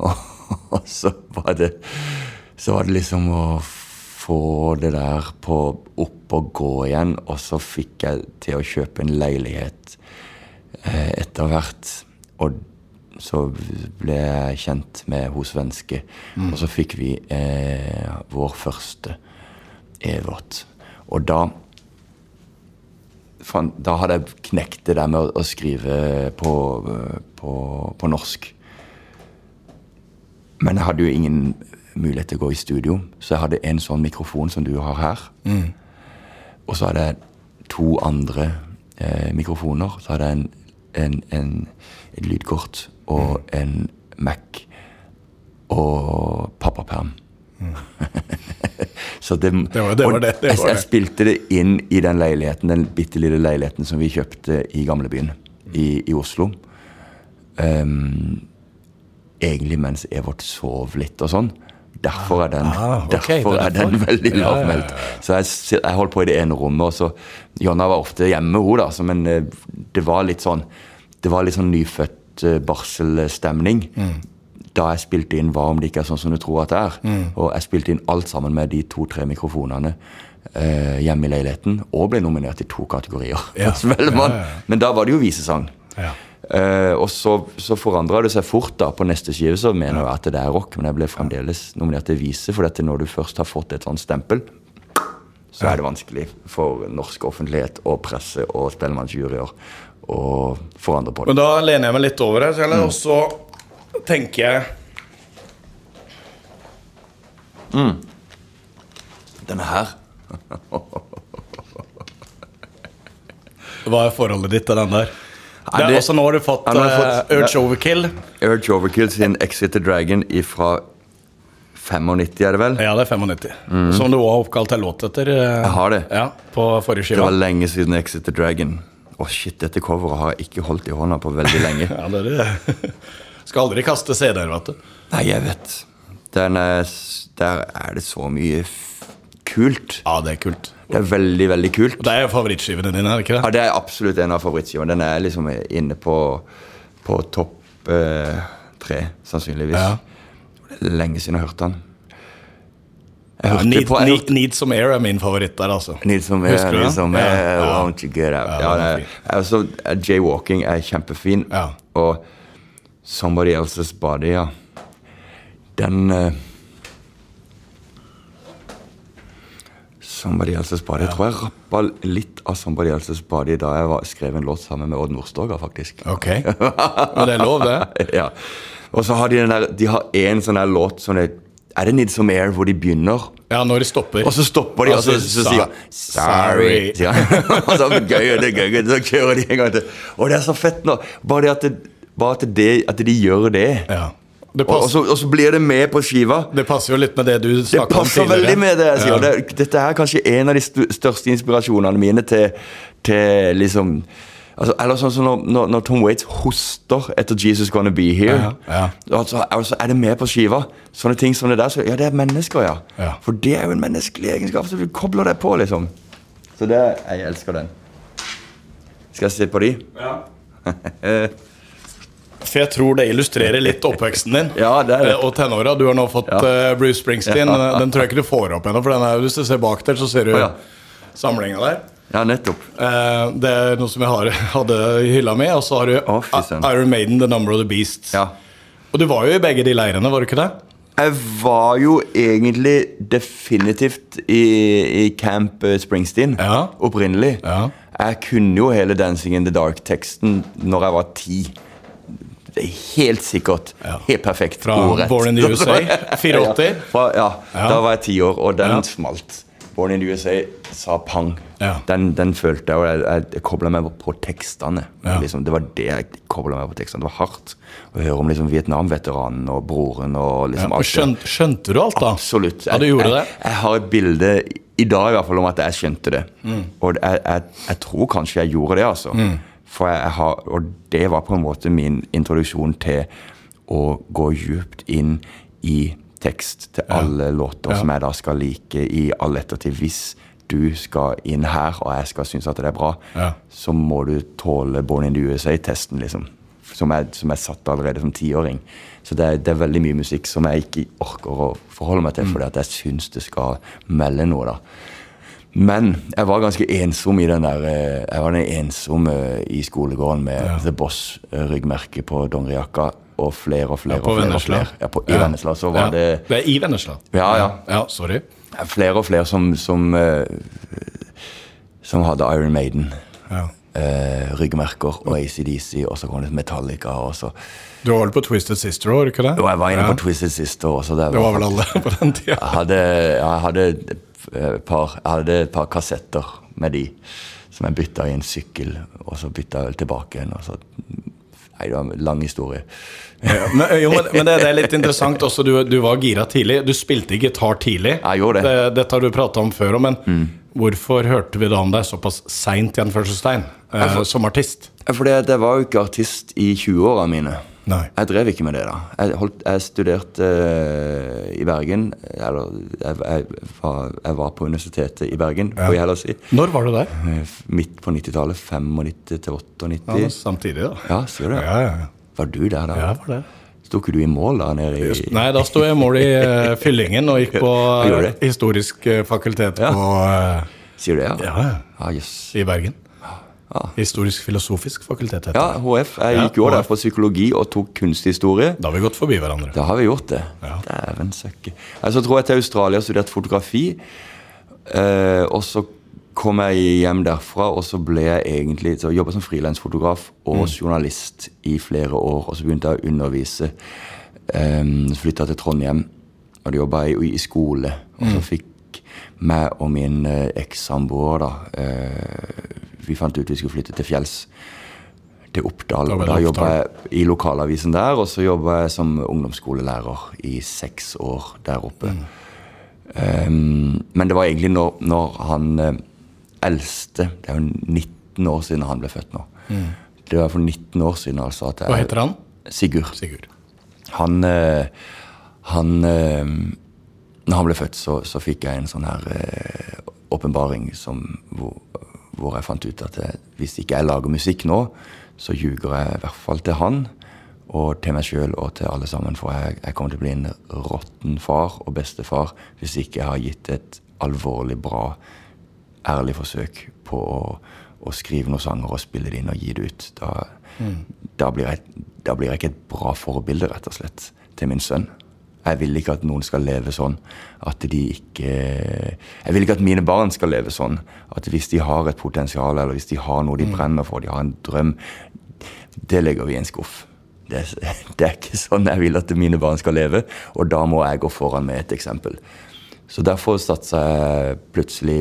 Og, og, så var det Så var det liksom å få det der på opp og gå igjen. Og så fikk jeg til å kjøpe en leilighet eh, etter hvert. Og så ble jeg kjent med hos svenske. Mm. Og så fikk vi eh, vår første Evert. Og da da hadde jeg knekt det der med å, skrive på, på, på, norsk. Men jeg hadde jo ingen mulighet til å gå i studio, så jeg hadde en sånn mikrofon som du har her. Mm. Og så hadde jeg to andre eh, mikrofoner. Så hadde jeg en, en, en, et lydkort og mm. en Mac og pappaperm. Så det, Det var- det var det, det var jeg jeg, spilte det inn i den leiligheten, den bitte lille leiligheten som vi kjøpte i gamlebyen i, i Oslo. Um, egentlig mens Evert sov litt og sånn. Derfor er den, Ah, okay, derfor er den veldig lavmælt. Så jeg, jeg holdt på i det ene rommet, og så Jonna var ofte hjemme, hun, da, så, men eh, det var litt sånn Det var litt sånn nyfødt eh, barselstemning. Mm. Da jeg spilte inn 'Hva om det ikke er sånn som du tror at det er', Mm. og jeg spilte inn alt sammen med de to-tre mikrofonene eh, hjemme i leiligheten, og ble nominert i to kategorier. Ja. Ja, ja. Men da var det jo visesang. Ja. Eh, og så, så forandra det seg fort. da På neste skive så mener jeg at det er rock, men jeg ble fremdeles nominert til vise, for dette når du først har fått et sånt stempel, så er det vanskelig for norsk offentlighet og presse og spellemannsjuryer å forandre på det. Men da lener jeg meg litt over her, mm. og så tenker jeg Denne her Hva er forholdet ditt til den der? Nei, Det det- også nå har du fått, har fått uh, Urge. Overkill. Urge Overkill sin Exit the Dragon fra 95, er det vel? Ja, det er 95. Som du også har oppkalt en låt etter. eh, Jeg har det. Ja, På forrige Det var lenge siden Exit the Dragon. Å shit, dette coveret har jeg ikke holdt i hånda på veldig lenge. Ja, det er det. Skal aldri kaste CD-er, vet du. Nei, jeg vet. Er, der er det så mye kult. Ja, det er kult. Det er veldig, veldig kult. Og Det er favorittskivene dine, er det ikke Ja, det? Det er absolutt en av favorittskivene. Den er liksom inne på, på topp eh, tre, sannsynligvis. Ja. Det er lenge siden jeg hørte den. Ja, Need, på Need, Need Some Air er min favoritt der, altså. Need some air, need some Ja, air, ja. won't you get out? Ja, Ja, det altså, Jaywalking er kjempefin. Ja. Og Somebody Else's Body, ja. Den uh, Somebody Else's Body. Jeg tror jeg rappa litt av Somebody Else's Body da jeg var, skrev en låt sammen med Odd Nordstoga, faktisk. Ok. Og det er lov, det. ja. Og så har de den der De har en sånn der låt som det Er det Need Some Air hvor de begynner? Ja, når de stopper. Og så stopper de, og så, så, så sier han 'sorry'. sier han. og så gøy, det er gøy, så kjører de en gang til. Og det er så fett nå. Bare det at, det, bare at, det, at de gjør det. Ja. Det, Og, og, så, og så blir det med på skiva. det passer jo litt med det du snakket om tidligere. Det passer veldig med det. jeg sier. Ja. Det, dette er kanskje en av de største inspirasjonene mine til, til liksom altså, Eller sånn som når, når, når Tom Waits hoster etter 'Jesus Gonna Be Here'. Ja, Og så, og så er det med på skiva. Sånne ting som det der. Så, ja, det er mennesker, ja. Ja. For det er jo en menneskelig egenskap. Så du kobler deg på, liksom. Så det Jeg elsker den. Skal jeg se på de? For jeg tror det illustrerer litt oppveksten din. Ja, det er det. Eh, Og tenåra. Du har nå fått Ja. eh, Bruce Springsteen. Ja. Den, den tror jeg ikke du får opp ennå. For den er, hvis du ser bak der, så ser du ja. samlinga der. Ja, nettopp. Eh, det er noe som jeg har, hadde i hylla mi. Og så har du oh. Iron Maiden, The Number of the Beast. Ja. Og du var jo i begge de leirene, var du ikke det? Jeg var jo egentlig definitivt i, i Camp eh, Springsteen Ja. opprinnelig. Ja. Jeg kunne jo hele 'Dancing in the Dark'-teksten når jeg var ti. Det er helt sikkert helt perfekt Fra ordrett. Born in the USA, 84. Ja, fra, ja, da var jeg ti år, og den smalt. Born in the USA sa pang. Den, den følte jeg, og jeg, jeg, jeg kobla meg på tekstene. Liksom, det var det jeg kobla meg på tekstene. Det var hardt å høre om liksom, Vietnam-veteranen og broren og liksom alt skjønte, skjønte du alt, da? Absolutt. Jeg, det? Jeg, jeg har et bilde i dag i hvert fall om at jeg skjønte det. Mm. Og jeg, jeg, jeg tror kanskje jeg gjorde det, altså. For jeg, har, og det var på en måte min introduksjon til å gå djupt inn i tekst til alle låter Ja. som jeg da skal like i all ettertid. Hvis du skal inn her, og jeg skal synes at det er bra, Ja. så må du tåle Born in the USA-testen, liksom. Som jeg, som jeg satte allerede som tiåring. Så det er, det er veldig mye musikk som jeg ikke orker å forholde meg til, fordi at jeg syns det skal melde noe, da. Men jeg var ganske ensom i den der eh, Jeg var den ensomme i skolegården med Ja. The Boss-ryggmerke på dongerijakka. Og flere og flere Ja, på og flere. og flere. Ja, på, I Vennesla så var Ja. det Det er i Vennesla. Ja, ja. Ja, sorry. flere og flere som Som, eh, som hadde Iron Maiden. Ja. Eh, ryggmerker og ACDC, og så kom det Metallica. Og så Du var vel på Twisted Sister òg, ikke det? Jo, jeg var inne Ja. på Twisted Sister også. Det Det var vel alle på den tida. Jeg hadde, jeg hadde par, jeg hadde et par kassetter med de som jeg bytta i en sykkel, og så bytta jeg tilbake igjen. Og så Nei, det var en lang historie. Ja, men, jo, men, det, det, er litt interessant også. Du, du, var gira tidlig. Du spilte gitar tidlig. Jeg gjorde det. det dette har du prata om før men mm. hvorfor hørte vi da om deg såpass seint eh, som artist? Fordi jeg var jo ikke artist i 20-åra mine. Nei. Jeg drev ikke med det, da. Jeg, holdt, jeg studerte uh, i Bergen. Eller jeg, jeg, var, jeg, var, på universitetet i Bergen, ja. får jeg heller si. Når var du der? Eh, midt på 90-tallet. 95 til 98. Ja, samtidig, da. Ja, sier du det? Ja, ja, Var du der da? Ja, jeg var det. Sto ikke du i mål da? nede i Nei, da sto jeg i mål i uh, Fyllingen og gikk på uh, historisk fakultet på Sier du det, ja? Ja, ja. Yes. I Bergen. Historisk-filosofisk fakultet. Heter. Ja, HF. Jeg gikk jo ja, der for psykologi og tok kunsthistorie. Da har vi gått forbi hverandre. Da har vi gjort det. Ja. Dæven søkke. Så tror jeg til Australia og studerte fotografi. Eh, og så kom jeg hjem derfra, og så ble jeg egentlig så jobba som frilansfotograf og mm. journalist i flere år. Og så begynte jeg å undervise. Um, Flytta til Trondheim, og da jobba jeg i skole. Og så mm. fikk meg og min uh, ekssamboer da uh, vi fant ut vi skulle flytte til fjells. Til Oppdal. og Da jobba jeg i lokalavisen der, og så jobba jeg som ungdomsskolelærer i seks år der oppe. Mm. Um, men det var egentlig når, når han eh, eldste Det er jo 19 år siden han ble født nå. Mm. Det var for 19 år siden. altså jeg, Hva heter han? Sigurd. Sigurd. Han, eh, han eh, Når han ble født, så, så fikk jeg en sånn her åpenbaring som hvor hvor jeg fant ut at jeg, hvis ikke jeg lager musikk nå, så ljuger jeg i hvert fall til han og til meg sjøl og til alle sammen. For jeg, jeg kommer til å bli en råtten far og bestefar hvis ikke jeg har gitt et alvorlig bra, ærlig forsøk på å, å skrive noen sanger og spille det inn og gi det ut. Da, mm. da, blir jeg, da blir jeg ikke et bra forbilde, rett og slett, til min sønn. Jeg vil ikke at noen skal leve sånn at de ikke Jeg vil ikke at mine barn skal leve sånn at hvis de har et potensial, eller hvis de har noe de mm. brenner for, de har en drøm, det legger vi i en skuff. Det, det, er ikke sånn jeg vil at mine barn skal leve, og da må jeg gå foran med et eksempel. Så derfor satsa jeg plutselig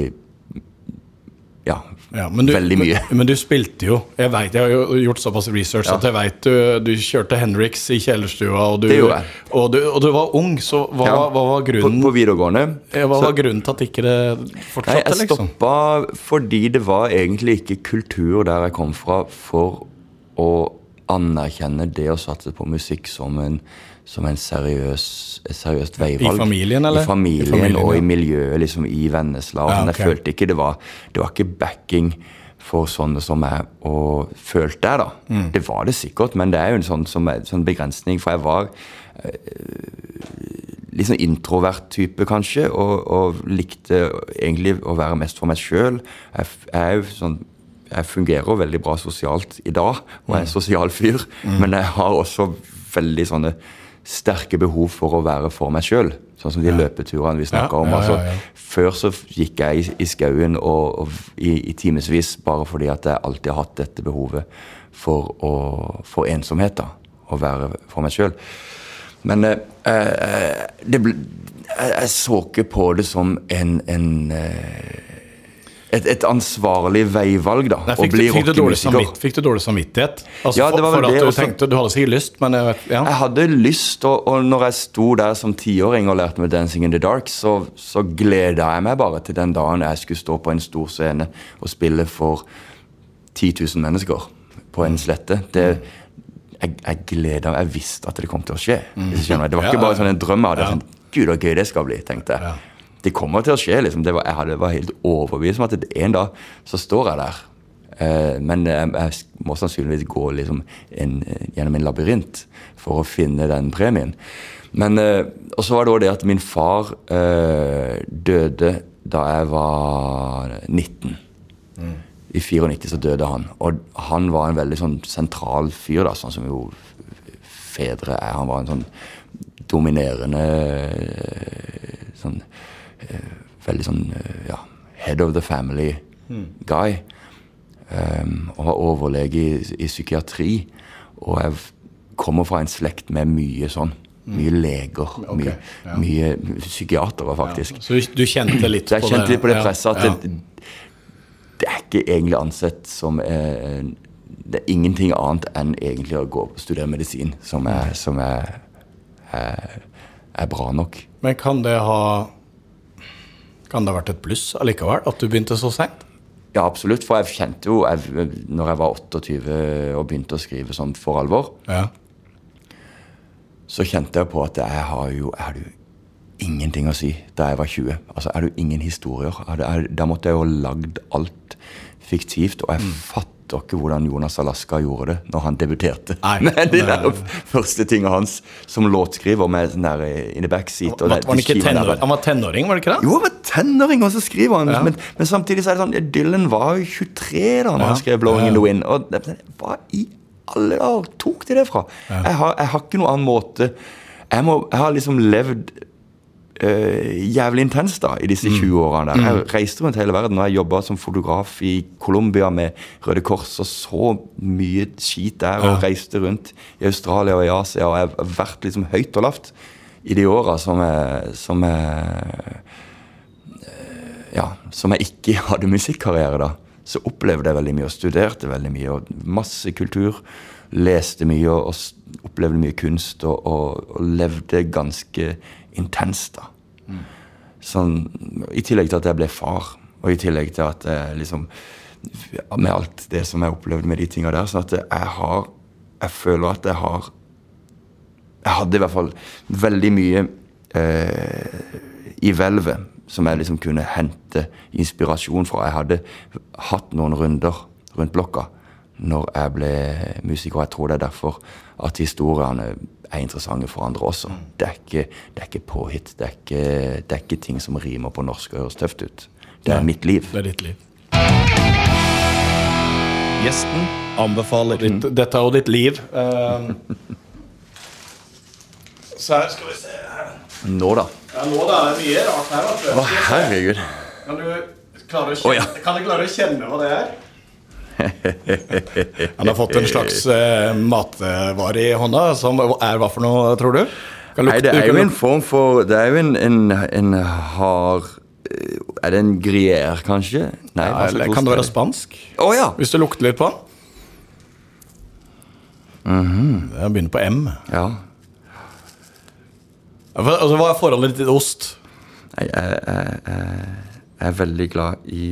ja, ja, du, veldig mye. Men, men, du spilte jo. Jeg vet, jeg har jo gjort såpass research ja. at jeg vet du, du kjørte Henriks i kjellerstua. Og du, det gjorde jeg. Og du, og du var ung, så hva, ja. hva var grunnen På, på videregående. Hva så, var grunnen til at ikke det fortsatte? Nei, jeg liksom? stoppa fordi det var egentlig ikke kultur der jeg kom fra, for å anerkjenne det å satse på musikk som en som en seriøs, et seriøst veivalg. I familien, eller? I familien, I familien og ja. i miljøet, liksom i Vennesla. Ja, okay. Jeg følte ikke det var Det var ikke backing for sånne som meg, og følte jeg, da. Mm. Det var det sikkert, men det er jo en sånn, som, sånn begrensning, for jeg var øh, litt sånn introvert type, kanskje, og, og, likte egentlig å være mest for meg sjøl. Jeg, jeg er jo sånn jeg fungerer veldig bra sosialt i dag, og jeg er en mm. sosial fyr. Mm. Men jeg har også veldig sånne sterke behov for å være for meg sjøl. Sånn som de ja. løpeturene vi snakka om. Altså, før så gikk jeg i, i skauen og, og, i, i timevis bare fordi at jeg alltid har hatt dette behovet for, å, for ensomhet. da, Å være for meg sjøl. Men eh, eh det ble, jeg, jeg, så ikke på det som en, en eh, et, et, ansvarlig veivalg, da. Nei, fikk, du, fikk, du samvitt, fikk, du, dårlig samvittighet? Altså, ja, det var for, for at det, du tenkte Du hadde sikkert lyst, men ja. jeg hadde lyst, og, og når jeg sto der som tiåring og lærte meg 'Dancing in the Dark', så, så gleda jeg meg bare til den dagen jeg skulle stå på en stor scene og spille for 10 000 mennesker på en slette. Det, jeg, jeg gleda meg. Jeg visste at det kom til å skje. Det var ikke bare sånn en drøm jeg hadde. Sånn, Gud, så gøy det skal bli, tenkte jeg det kommer til å skje. liksom. Var, jeg hadde, var helt overbevist om at en dag så står jeg der. Eh, men jeg, jeg, må sannsynligvis gå liksom en, gjennom en labyrint for å finne den premien. Men, eh, Og så var det òg det at min far eh, døde da jeg var 19. Mm. I 94 så døde han. Og han var en veldig sånn sentral fyr, da, sånn som jo fedre er. Han var en sånn dominerende sånn Eh, veldig sånn eh, ja, head of the family mm. guy. Um, og var overlege i, i, psykiatri. Og jeg kommer fra en slekt med mye sånn. Mye leger. Okay, mye, ja. mye, psykiatere, faktisk. Ja, så du, du, kjente litt på det? Jeg kjente litt på det presset. At ja. det, det, er ikke egentlig ansett som eh, det er ingenting annet enn egentlig å gå og studere medisin som er, som er, er, er bra nok. Men kan det ha Kan det ha vært et pluss allikevel, at du begynte så seint? Ja, absolutt. For jeg kjente jo, jeg, når jeg var 28 og begynte å skrive sånn for alvor, Ja. så kjente jeg på at jeg har jo, jeg hadde jo ingenting å si da jeg var 20. Altså, jeg hadde jo ingen historier. Da måtte jeg jo ha lagd alt fiktivt, og jeg fatter ikke hvordan Jonas Alaska gjorde det når han debuterte. Nei, med de der første tingene hans som låtskriver med sånn der in the backseat. og Var, det- var han skiva der. Han var tenåring, var det ikke det? Jo, han var tenåring, og så skriver han. Ja. Men, men samtidig så er det sånn Dylan var jo 23 da når Ja. han skrev 'Blowing Ja. in the Wind'. Og det, det, hva i alle dager tok de det fra? Jeg, har, jeg har ikke noen annen måte Jeg, må, jeg har liksom levd jævlig intenst da i disse 20 årene. der. Jeg reiste rundt hele verden, og jeg jobba som fotograf i Colombia med Røde Kors og så mye skit der. Og reiste rundt i Australia og i Asia, og jeg har vært liksom høyt og lavt i de åra som jeg, som jeg ja, som jeg ikke hadde musikkarriere da, så opplevde jeg veldig mye og studerte veldig mye. og Masse kultur. Leste mye og, og opplevde mye kunst og, og, og levde ganske intenst. da. Sånn, I tillegg til at jeg ble far, og i tillegg til at jeg liksom Med alt det som jeg opplevde med de tinga der. sånn at jeg har Jeg føler at jeg har Jeg hadde i hvert fall veldig mye eh, i hvelvet som jeg liksom kunne hente inspirasjon fra. Jeg hadde hatt noen runder rundt blokka når jeg ble musiker. Jeg tror det er derfor at historiene er interessante for andre også. Det er ikke, det er ikke påhitt. Det er ikke, det er ikke ting som rimer på norsk og høres tøft ut. Det er ja, mitt liv. Det er ditt liv. Gjesten anbefaler Ditt, dette er jo ditt liv. Uh, så her skal vi se her. Nå, da. Ja, nå da er mye rart her. Å, herregud. Kan du klare å kjenne, oh, ja. kan du klare å kjenne hva det er? Han har fått en slags uh, matvare i hånda, som er hva for noe, tror du? Nei, det er jo en form for Det er jo en, en, en hard Er det en grier, kanskje? Nei, Ja, eller Kan det være spansk? Å ja! Hvis du lukter litt på den? Det begynner på M. ja. Altså, hva er forholdet ditt til ost? Nei, jeg, jeg, jeg, jeg er veldig glad i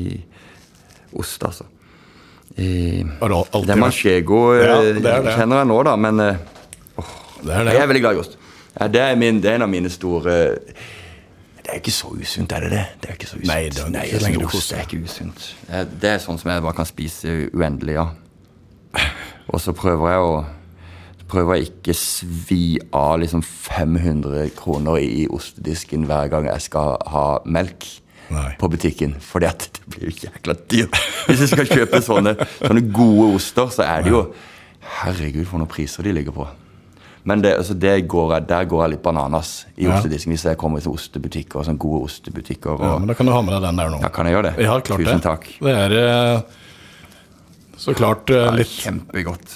ost, altså. I, alltid det er manchego, Ja, eh, er kjenner jeg nå, da, men eh, Det er det. jeg er veldig glad i ost. Ja, det, er min, det er en av mine store Det er ikke så usunt, er det det? Det er ikke så usunt. Nei, det er ikke jeg ost det er ikke usunt. Det er, sånn som jeg bare kan spise uendelig, ja. Og så prøver jeg å prøver jeg ikke svi av liksom 500 kroner i ostedisken hver gang jeg skal ha melk Nei. på butikken. For det blir jo jækla dyrt. Hvis du skal kjøpe sånne, sånne gode oster, så er det jo Herregud, for noen priser de ligger på. Men det, altså det går jeg, der går jeg litt bananas i Ja. ostedisken hvis jeg kommer til ostebutikker. Og sånne gode ostebutikker. Ja, men Da kan du ha med deg den der nå. ja, kan jeg gjøre det? Ja, klart Tusen det. takk. Det er eh, så klart litt Ja, litt, Kjempegodt.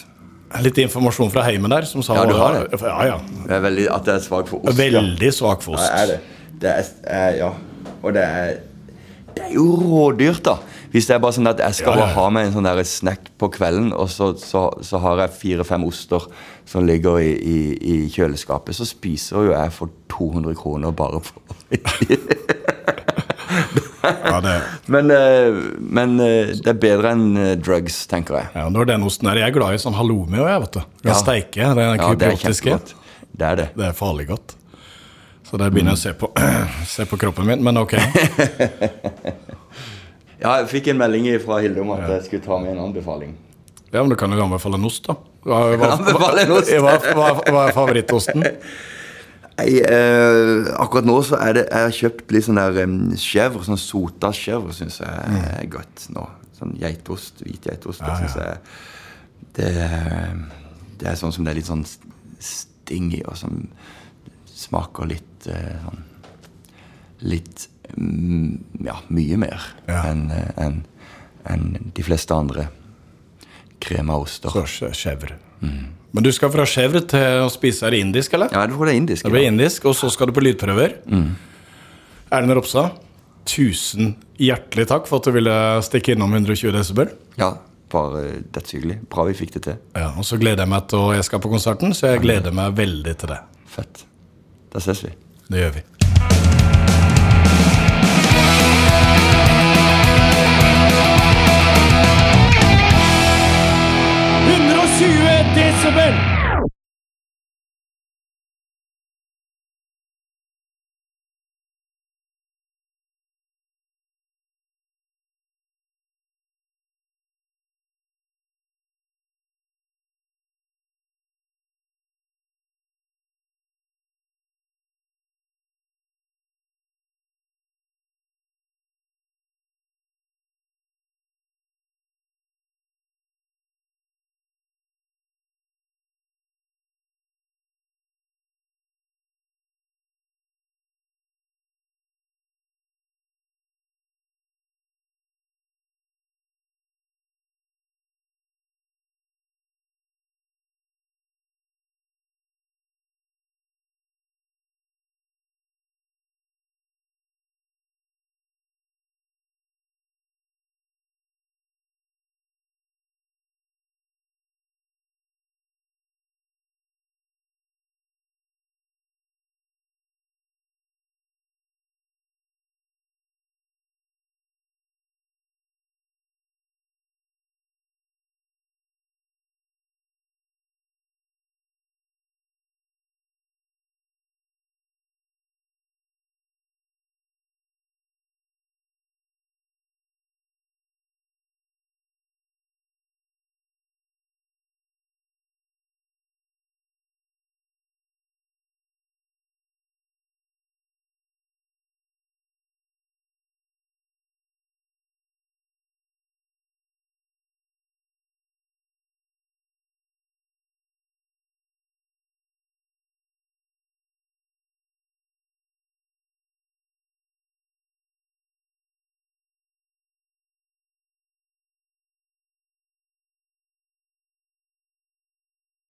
litt informasjon fra heimen der som sa Ja, du har det? Ja, ja. Jeg er veldig, at jeg er svak for ost. Veldig svak for Ja, ost. er det. Det er, er Ja. Og det er Det er jo rådyrt, da. Hvis det er bare sånn at jeg skal bare ha meg en sånn der snack på kvelden, og så, så, så har jeg fire-fem oster som ligger i, i, i kjøleskapet, så spiser jo jeg for 200 kroner bare for Ja, det, Men, eh, men eh, det er bedre enn eh, drugs, tenker jeg. ja, når den osten er Jeg er glad i sånn halloumi òg, jeg, vet du. Ja. steike. Er Ja, det er kjempegodt. Det er det. Det er farlig godt. Så der begynner jeg å se på, se på kroppen min, men ok. Ja, jeg fikk en melding fra Hilde om at jeg skulle ta med en anbefaling. Ja, men Du kan jo anbefale en ost, da. Hva, hva, hva, hva, er favorittosten? Nei, eh, akkurat nå så er det Jeg har kjøpt litt sånn der um, sånn sota chèvre, syns jeg er godt nå. Sånn geitost, hvit geitost. det Ja, synes jeg det, det er sånn som det er litt sånn sting i, og som smaker litt sånn Litt mm, Ja, mye mer Ja. enn eh, en de fleste andre. Så skje- Chèvre. Men du skal fra chèvre til å spise er det indisk, eller? Ja, jeg tror det er indisk. Det blir indisk, og så skal du på lydprøver. Erlend Ropstad, tusen hjertelig takk for at du ville stikke innom 120 desibel. Ja, bare dødshyggelig. Bra vi fikk det til. Ja, og så gleder jeg meg til å Jeg skal på konserten, så jeg gleder meg veldig til det. Fett. Da ses vi. Det gjør vi.